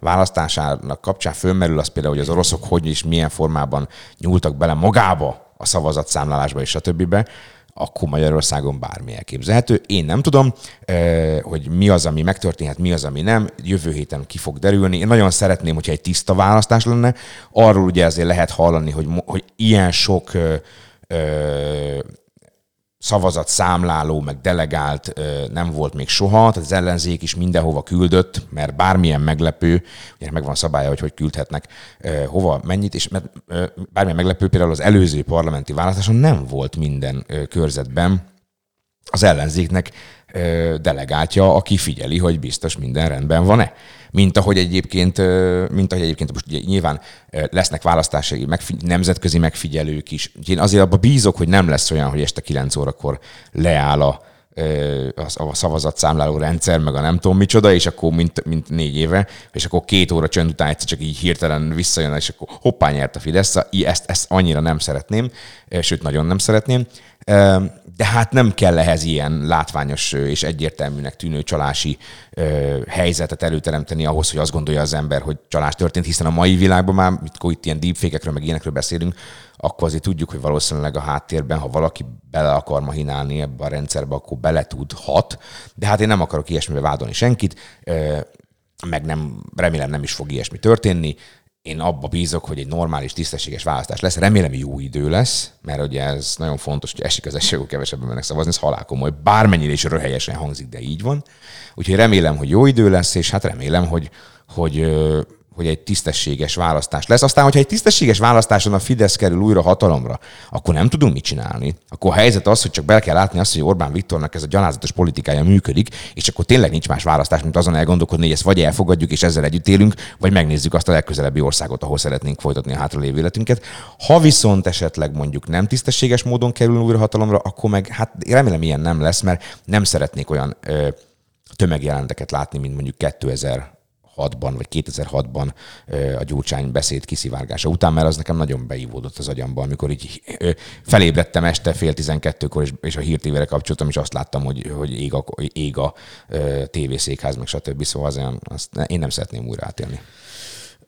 választásának kapcsán fölmerül az például, hogy az oroszok hogy és milyen formában nyúltak bele magába a szavazatszámlálásba és a többibe, akkor Magyarországon bármi elképzelhető. Én nem tudom, hogy mi az, ami megtörténhet, mi az, ami nem. Jövő héten ki fog derülni. Én nagyon szeretném, hogyha egy tiszta választás lenne. Arról ugye azért lehet hallani, hogy, hogy ilyen sok szavazat számláló, meg delegált nem volt még soha, tehát az ellenzék is mindenhova küldött, mert bármilyen meglepő, ugye megvan szabálya, hogy hogy küldhetnek hova, mennyit, és mert bármilyen meglepő, például az előző parlamenti választáson nem volt minden körzetben az ellenzéknek delegáltja, aki figyeli, hogy biztos minden rendben van-e. Mint ahogy egyébként, mint ahogy egyébként most ugye nyilván lesznek választási megfigy- nemzetközi megfigyelők is. Én azért abban bízok, hogy nem lesz olyan, hogy este 9 órakor leáll a, a szavazatszámláló rendszer, meg a nem tudom micsoda, és akkor mint, mint négy éve, és akkor két óra csönd után egyszer csak így hirtelen visszajön, és akkor hoppá nyert a Fidesz. Ezt, ezt annyira nem szeretném, sőt, nagyon nem szeretném de hát nem kell ehhez ilyen látványos és egyértelműnek tűnő csalási helyzetet előteremteni ahhoz, hogy azt gondolja az ember, hogy csalás történt, hiszen a mai világban már, mikor itt ilyen deepfake meg ilyenekről beszélünk, akkor azért tudjuk, hogy valószínűleg a háttérben, ha valaki bele akar mahinálni ebbe a rendszerbe, akkor bele tudhat. De hát én nem akarok ilyesmivel vádolni senkit, meg nem, remélem nem is fog ilyesmi történni én abba bízok, hogy egy normális, tisztességes választás lesz. Remélem jó idő lesz, mert ugye ez nagyon fontos, hogy esik az eső, kevesebben mennek szavazni, ez halál komoly. Bármennyire is röhelyesen hangzik, de így van. Úgyhogy remélem, hogy jó idő lesz, és hát remélem, hogy, hogy hogy egy tisztességes választás lesz. Aztán, hogyha egy tisztességes választáson a Fidesz kerül újra hatalomra, akkor nem tudunk mit csinálni. Akkor a helyzet az, hogy csak be kell látni azt, hogy Orbán Viktornak ez a gyalázatos politikája működik, és akkor tényleg nincs más választás, mint azon elgondolkodni, hogy ezt vagy elfogadjuk, és ezzel együtt élünk, vagy megnézzük azt a legközelebbi országot, ahol szeretnénk folytatni a hátralévő életünket. Ha viszont esetleg mondjuk nem tisztességes módon kerül újra hatalomra, akkor meg hát remélem ilyen nem lesz, mert nem szeretnék olyan ö, tömegjelenteket látni, mint mondjuk 2000 2006-ban vagy 2006-ban a Gyurcsány beszéd kiszivárgása után, mert az nekem nagyon beívódott az agyamban, amikor így felébredtem este fél tizenkettőkor, és, és a hírtévére kapcsoltam, és azt láttam, hogy, hogy ég a, ég a tévészékház, meg stb. Szóval az azt én nem szeretném újra átélni.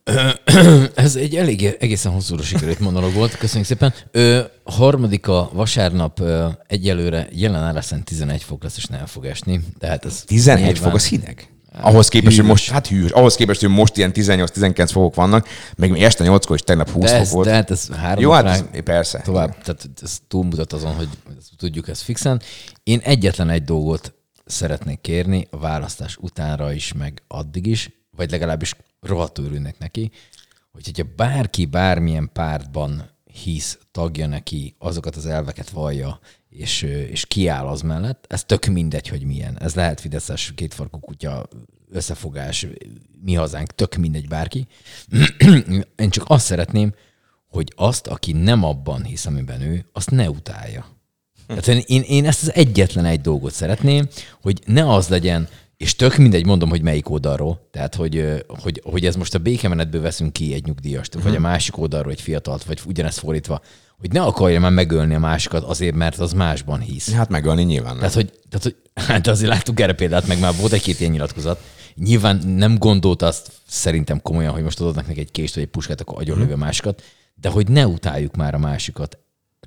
Ez egy elég egészen hosszúra sikerült monolog volt, köszönjük szépen. Ö, harmadika vasárnap ö, egyelőre jelen ára 11 fok lesz, és nem fog esni. Tehát ez 11 nyilván... fok, az hideg? Ahhoz képest, hogy most, hát hűs, ahhoz képest, hogy most ilyen 18-19 fokok vannak, meg még este 8-kor is tegnap 20 fok volt. De hát ez három Jó, hát ez, persze. Tovább, tehát ez túlmutat azon, hogy tudjuk ezt fixen. Én egyetlen egy dolgot szeretnék kérni a választás utánra is, meg addig is, vagy legalábbis rohadtul örülnek neki, hogy hogyha bárki bármilyen pártban hisz, tagja neki, azokat az elveket vallja, és, és kiáll az mellett, ez tök mindegy, hogy milyen. Ez lehet Fideszes kétfarkú kutya összefogás, mi hazánk, tök mindegy bárki. Én csak azt szeretném, hogy azt, aki nem abban hisz, amiben ő, azt ne utálja. Tehát én, én ezt az egyetlen egy dolgot szeretném, hogy ne az legyen, és tök mindegy, mondom, hogy melyik oldalról. Tehát, hogy, hogy, hogy ez most a békemenetből veszünk ki egy nyugdíjast, vagy a másik oldalról egy fiatalt, vagy ugyanezt fordítva, hogy ne akarja már megölni a másikat azért, mert az másban hisz. Hát megölni nyilván nem. Tehát, hogy, tehát, hogy hát azért láttuk erre példát, meg már volt egy-két ilyen nyilatkozat. Nyilván nem gondolta azt szerintem komolyan, hogy most adnak neki egy kést vagy egy puskát, akkor agyonlövő a másikat, de hogy ne utáljuk már a másikat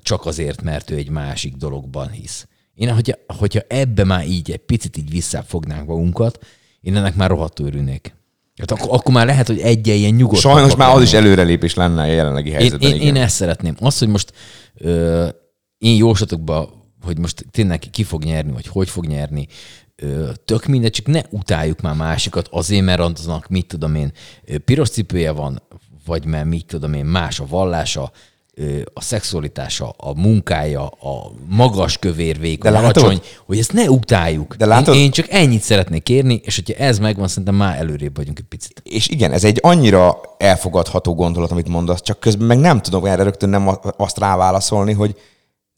csak azért, mert ő egy másik dologban hisz. Én, hogyha, hogyha ebbe már így egy picit így visszafognánk magunkat, én ennek már rohadtul örülnék. Hát akkor, akkor már lehet, hogy egy ilyen nyugodt. Sajnos már az is előrelépés lenne a jelenlegi Én, helyzetben. én, én ezt szeretném. Az, hogy most ö, én jóslatokba, hogy most tényleg ki fog nyerni, vagy hogy fog nyerni, ö, tök mindegy, csak ne utáljuk már másikat azért, mert aznak, mit tudom én, piros cipője van, vagy mert mit tudom én, más a vallása, a szexualitása, a munkája, a magas kövér vékony, De látod? alacsony, hogy ezt ne utáljuk. De látod? Én, én csak ennyit szeretnék kérni, és hogyha ez megvan, szerintem már előrébb vagyunk egy picit. És igen, ez egy annyira elfogadható gondolat, amit mondasz, csak közben meg nem tudom erre rögtön nem a- azt ráválaszolni, hogy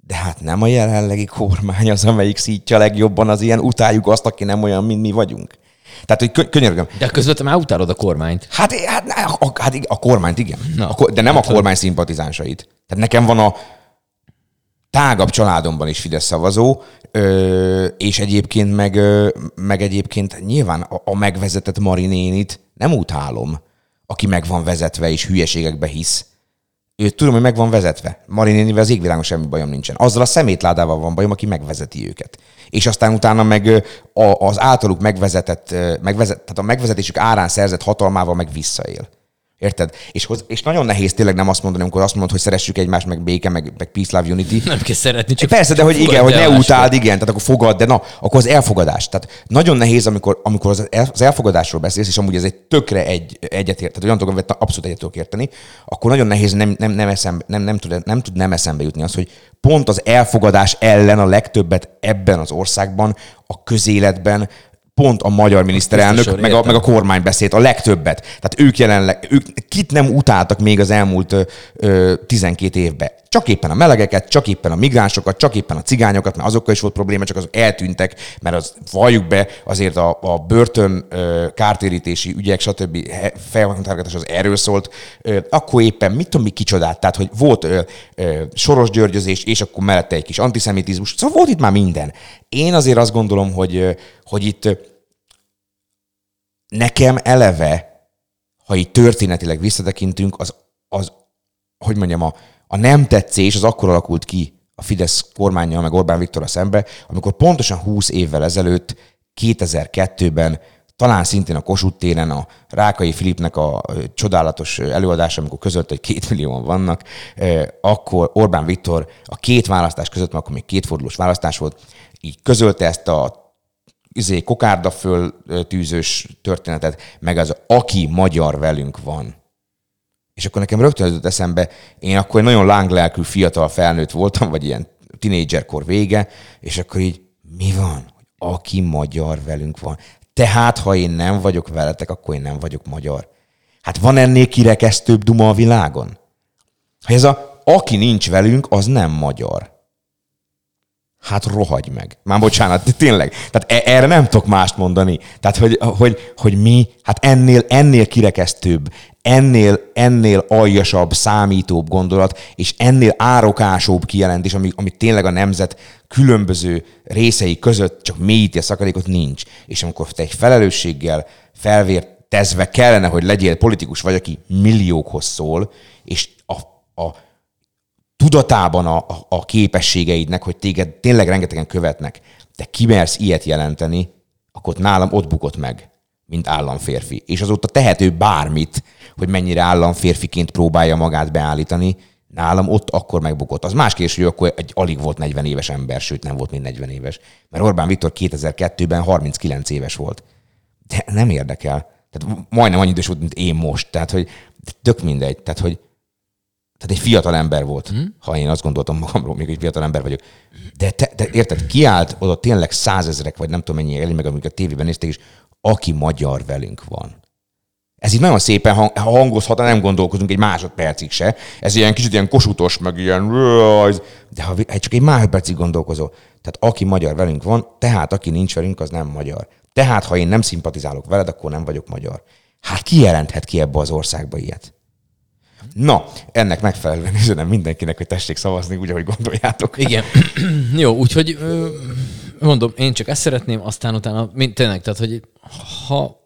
de hát nem a jelenlegi kormány az, amelyik szítja legjobban az ilyen, utáljuk azt, aki nem olyan, mint mi vagyunk. Tehát, hogy kö- könyörgöm. De közben te már utálod a kormányt. Hát, hát, a, hát a kormányt igen. Na, a, de nem hát, a kormány szimpatizánsait. Tehát nekem van a tágabb családomban is Fidesz szavazó, ö, és egyébként meg, ö, meg egyébként nyilván a, a megvezetett Mari nénit nem utálom, aki meg van vezetve és hülyeségekbe hisz. Őt tudom, hogy meg van vezetve. Mari nénivel az égvilágon semmi bajom nincsen. Azzal a szemétládával van bajom, aki megvezeti őket. És aztán utána meg az általuk megvezetett, megvezet, tehát a megvezetésük árán szerzett hatalmával meg visszaél. Érted? És, hoz, és nagyon nehéz tényleg nem azt mondani, amikor azt mondod, hogy szeressük egymást, meg béke, meg, meg peace, love, unity. Nem kell szeretni, csak Persze, de hogy igen, hogy ne utáld, igen, tehát akkor fogad, de na, akkor az elfogadás. Tehát nagyon nehéz, amikor, amikor az, el- az elfogadásról beszélsz, és amúgy ez egy tökre egy egyetért, tehát olyan amit abszolút egyet tudok érteni, akkor nagyon nehéz nem, nem, nem, eszembe, nem, nem, tud, nem tud nem eszembe jutni az, hogy pont az elfogadás ellen a legtöbbet ebben az országban, a közéletben pont a magyar miniszterelnök, biztos, meg a, meg a kormány beszélt a legtöbbet. Tehát ők jelenleg, ők kit nem utáltak még az elmúlt ö, 12 évben. Csak éppen a melegeket, csak éppen a migránsokat, csak éppen a cigányokat, mert azokkal is volt probléma, csak azok eltűntek, mert az valljuk be, azért a, a börtön kártérítési ügyek, stb. felhangtargatás az erről szólt. Akkor éppen mit tudom mi kicsodát, tehát hogy volt soros györgyözés, és akkor mellette egy kis antiszemitizmus. Szóval volt itt már minden. Én azért azt gondolom, hogy, hogy itt nekem eleve, ha így történetileg visszatekintünk, az, az hogy mondjam, a, a nem tetszés az akkor alakult ki a Fidesz kormányjal, meg Orbán Viktorra szembe, amikor pontosan 20 évvel ezelőtt, 2002-ben talán szintén a Kossuth téren a Rákai Filipnek a csodálatos előadása, amikor közölt, hogy két millióan vannak, akkor Orbán Viktor a két választás között, mert akkor még kétfordulós választás volt, így közölte ezt a izé, kokárda föl ö, tűzős történetet, meg az aki magyar velünk van. És akkor nekem rögtön jutott eszembe, én akkor egy nagyon lánglelkű fiatal felnőtt voltam, vagy ilyen tinédzserkor vége, és akkor így mi van? Aki magyar velünk van. Tehát, ha én nem vagyok veletek, akkor én nem vagyok magyar. Hát van ennél kirekesztőbb duma a világon? Ha ez a aki nincs velünk, az nem magyar. Hát rohagy meg. Már bocsánat, tényleg. Tehát e- erre nem tudok mást mondani. Tehát, hogy, hogy, hogy mi, hát ennél, ennél kirekesztőbb, ennél, ennél aljasabb, számítóbb gondolat, és ennél árokásóbb kijelentés, ami, ami tényleg a nemzet különböző részei között csak mélyíti a szakadékot, nincs. És amikor te egy felelősséggel felvértezve kellene, hogy legyél politikus vagy, aki milliókhoz szól, és a, a tudatában a, a, képességeidnek, hogy téged tényleg rengetegen követnek, de kimersz ilyet jelenteni, akkor ott nálam ott bukott meg, mint államférfi. És azóta tehető bármit, hogy mennyire államférfiként próbálja magát beállítani, nálam ott akkor megbukott. Az más kérdés, hogy akkor egy alig volt 40 éves ember, sőt nem volt még 40 éves. Mert Orbán Viktor 2002-ben 39 éves volt. De nem érdekel. Tehát majdnem annyi idős volt, mint én most. Tehát, hogy tök mindegy. Tehát, hogy tehát egy fiatal ember volt, hmm? ha én azt gondoltam magamról, még egy fiatal ember vagyok. De, te, de érted, kiállt oda tényleg százezrek, vagy nem tudom mennyi elé, meg amikor a tévében nézték, és aki magyar velünk van. Ez így nagyon szépen hang, hangozhat, nem gondolkozunk egy másodpercig se. Ez ilyen kicsit ilyen kosutos, meg ilyen... De ha hát csak egy másodpercig gondolkozol, tehát aki magyar velünk van, tehát aki nincs velünk, az nem magyar. Tehát, ha én nem szimpatizálok veled, akkor nem vagyok magyar. Hát ki jelenthet ki ebbe az országba ilyet? Na, ennek megfelelően üzenem mindenkinek, hogy tessék szavazni úgy, ahogy gondoljátok. Igen. Jó, úgyhogy mondom, én csak ezt szeretném, aztán utána, mind, tényleg, tehát, hogy ha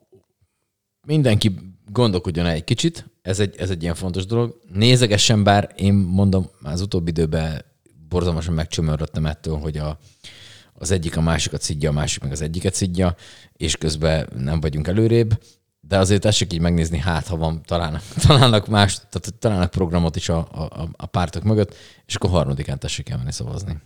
mindenki gondolkodjon el egy kicsit, ez egy, ez egy ilyen fontos dolog. Nézegessen, bár én mondom, az utóbbi időben borzalmasan megcsömörödtem ettől, hogy a, az egyik a másikat szidja, a másik meg az egyiket szidja, és közben nem vagyunk előrébb, de azért tessék így megnézni, hát ha van, találnak, találnak más, tehát találnak programot is a, a, a pártok mögött, és akkor harmadikán tessék elmenni szavazni.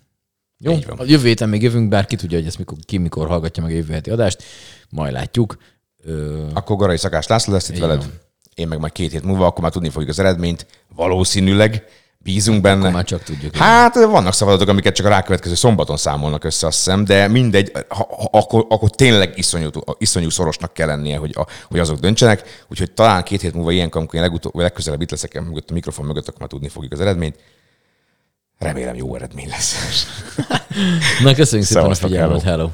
Jó, a jövő héten még jövünk, bár ki tudja, hogy ezt mikor, ki mikor hallgatja meg a jövő heti adást, majd látjuk. Ö, Akkor Garai Szakás László lesz itt Így veled. van. Én meg majd két hét múlva, akkor már tudni fogjuk az eredményt. Valószínűleg. Bízunk benne. Akkor már csak tudjuk. Hát vannak szavazatok, amiket csak a rákövetkező szombaton számolnak össze, azt hiszem, de mindegy, ha, ha, akkor, akkor tényleg iszonyú, iszonyú szorosnak kell lennie, hogy, a, hogy azok döntsenek. Úgyhogy talán két hét múlva ilyenkor, amikor én legutóbb, legközelebb itt leszek mögött, a mikrofon mögött, akkor már tudni fogjuk az eredményt. Remélem jó eredmény lesz. Na, köszönjük szépen a figyelmet, hello.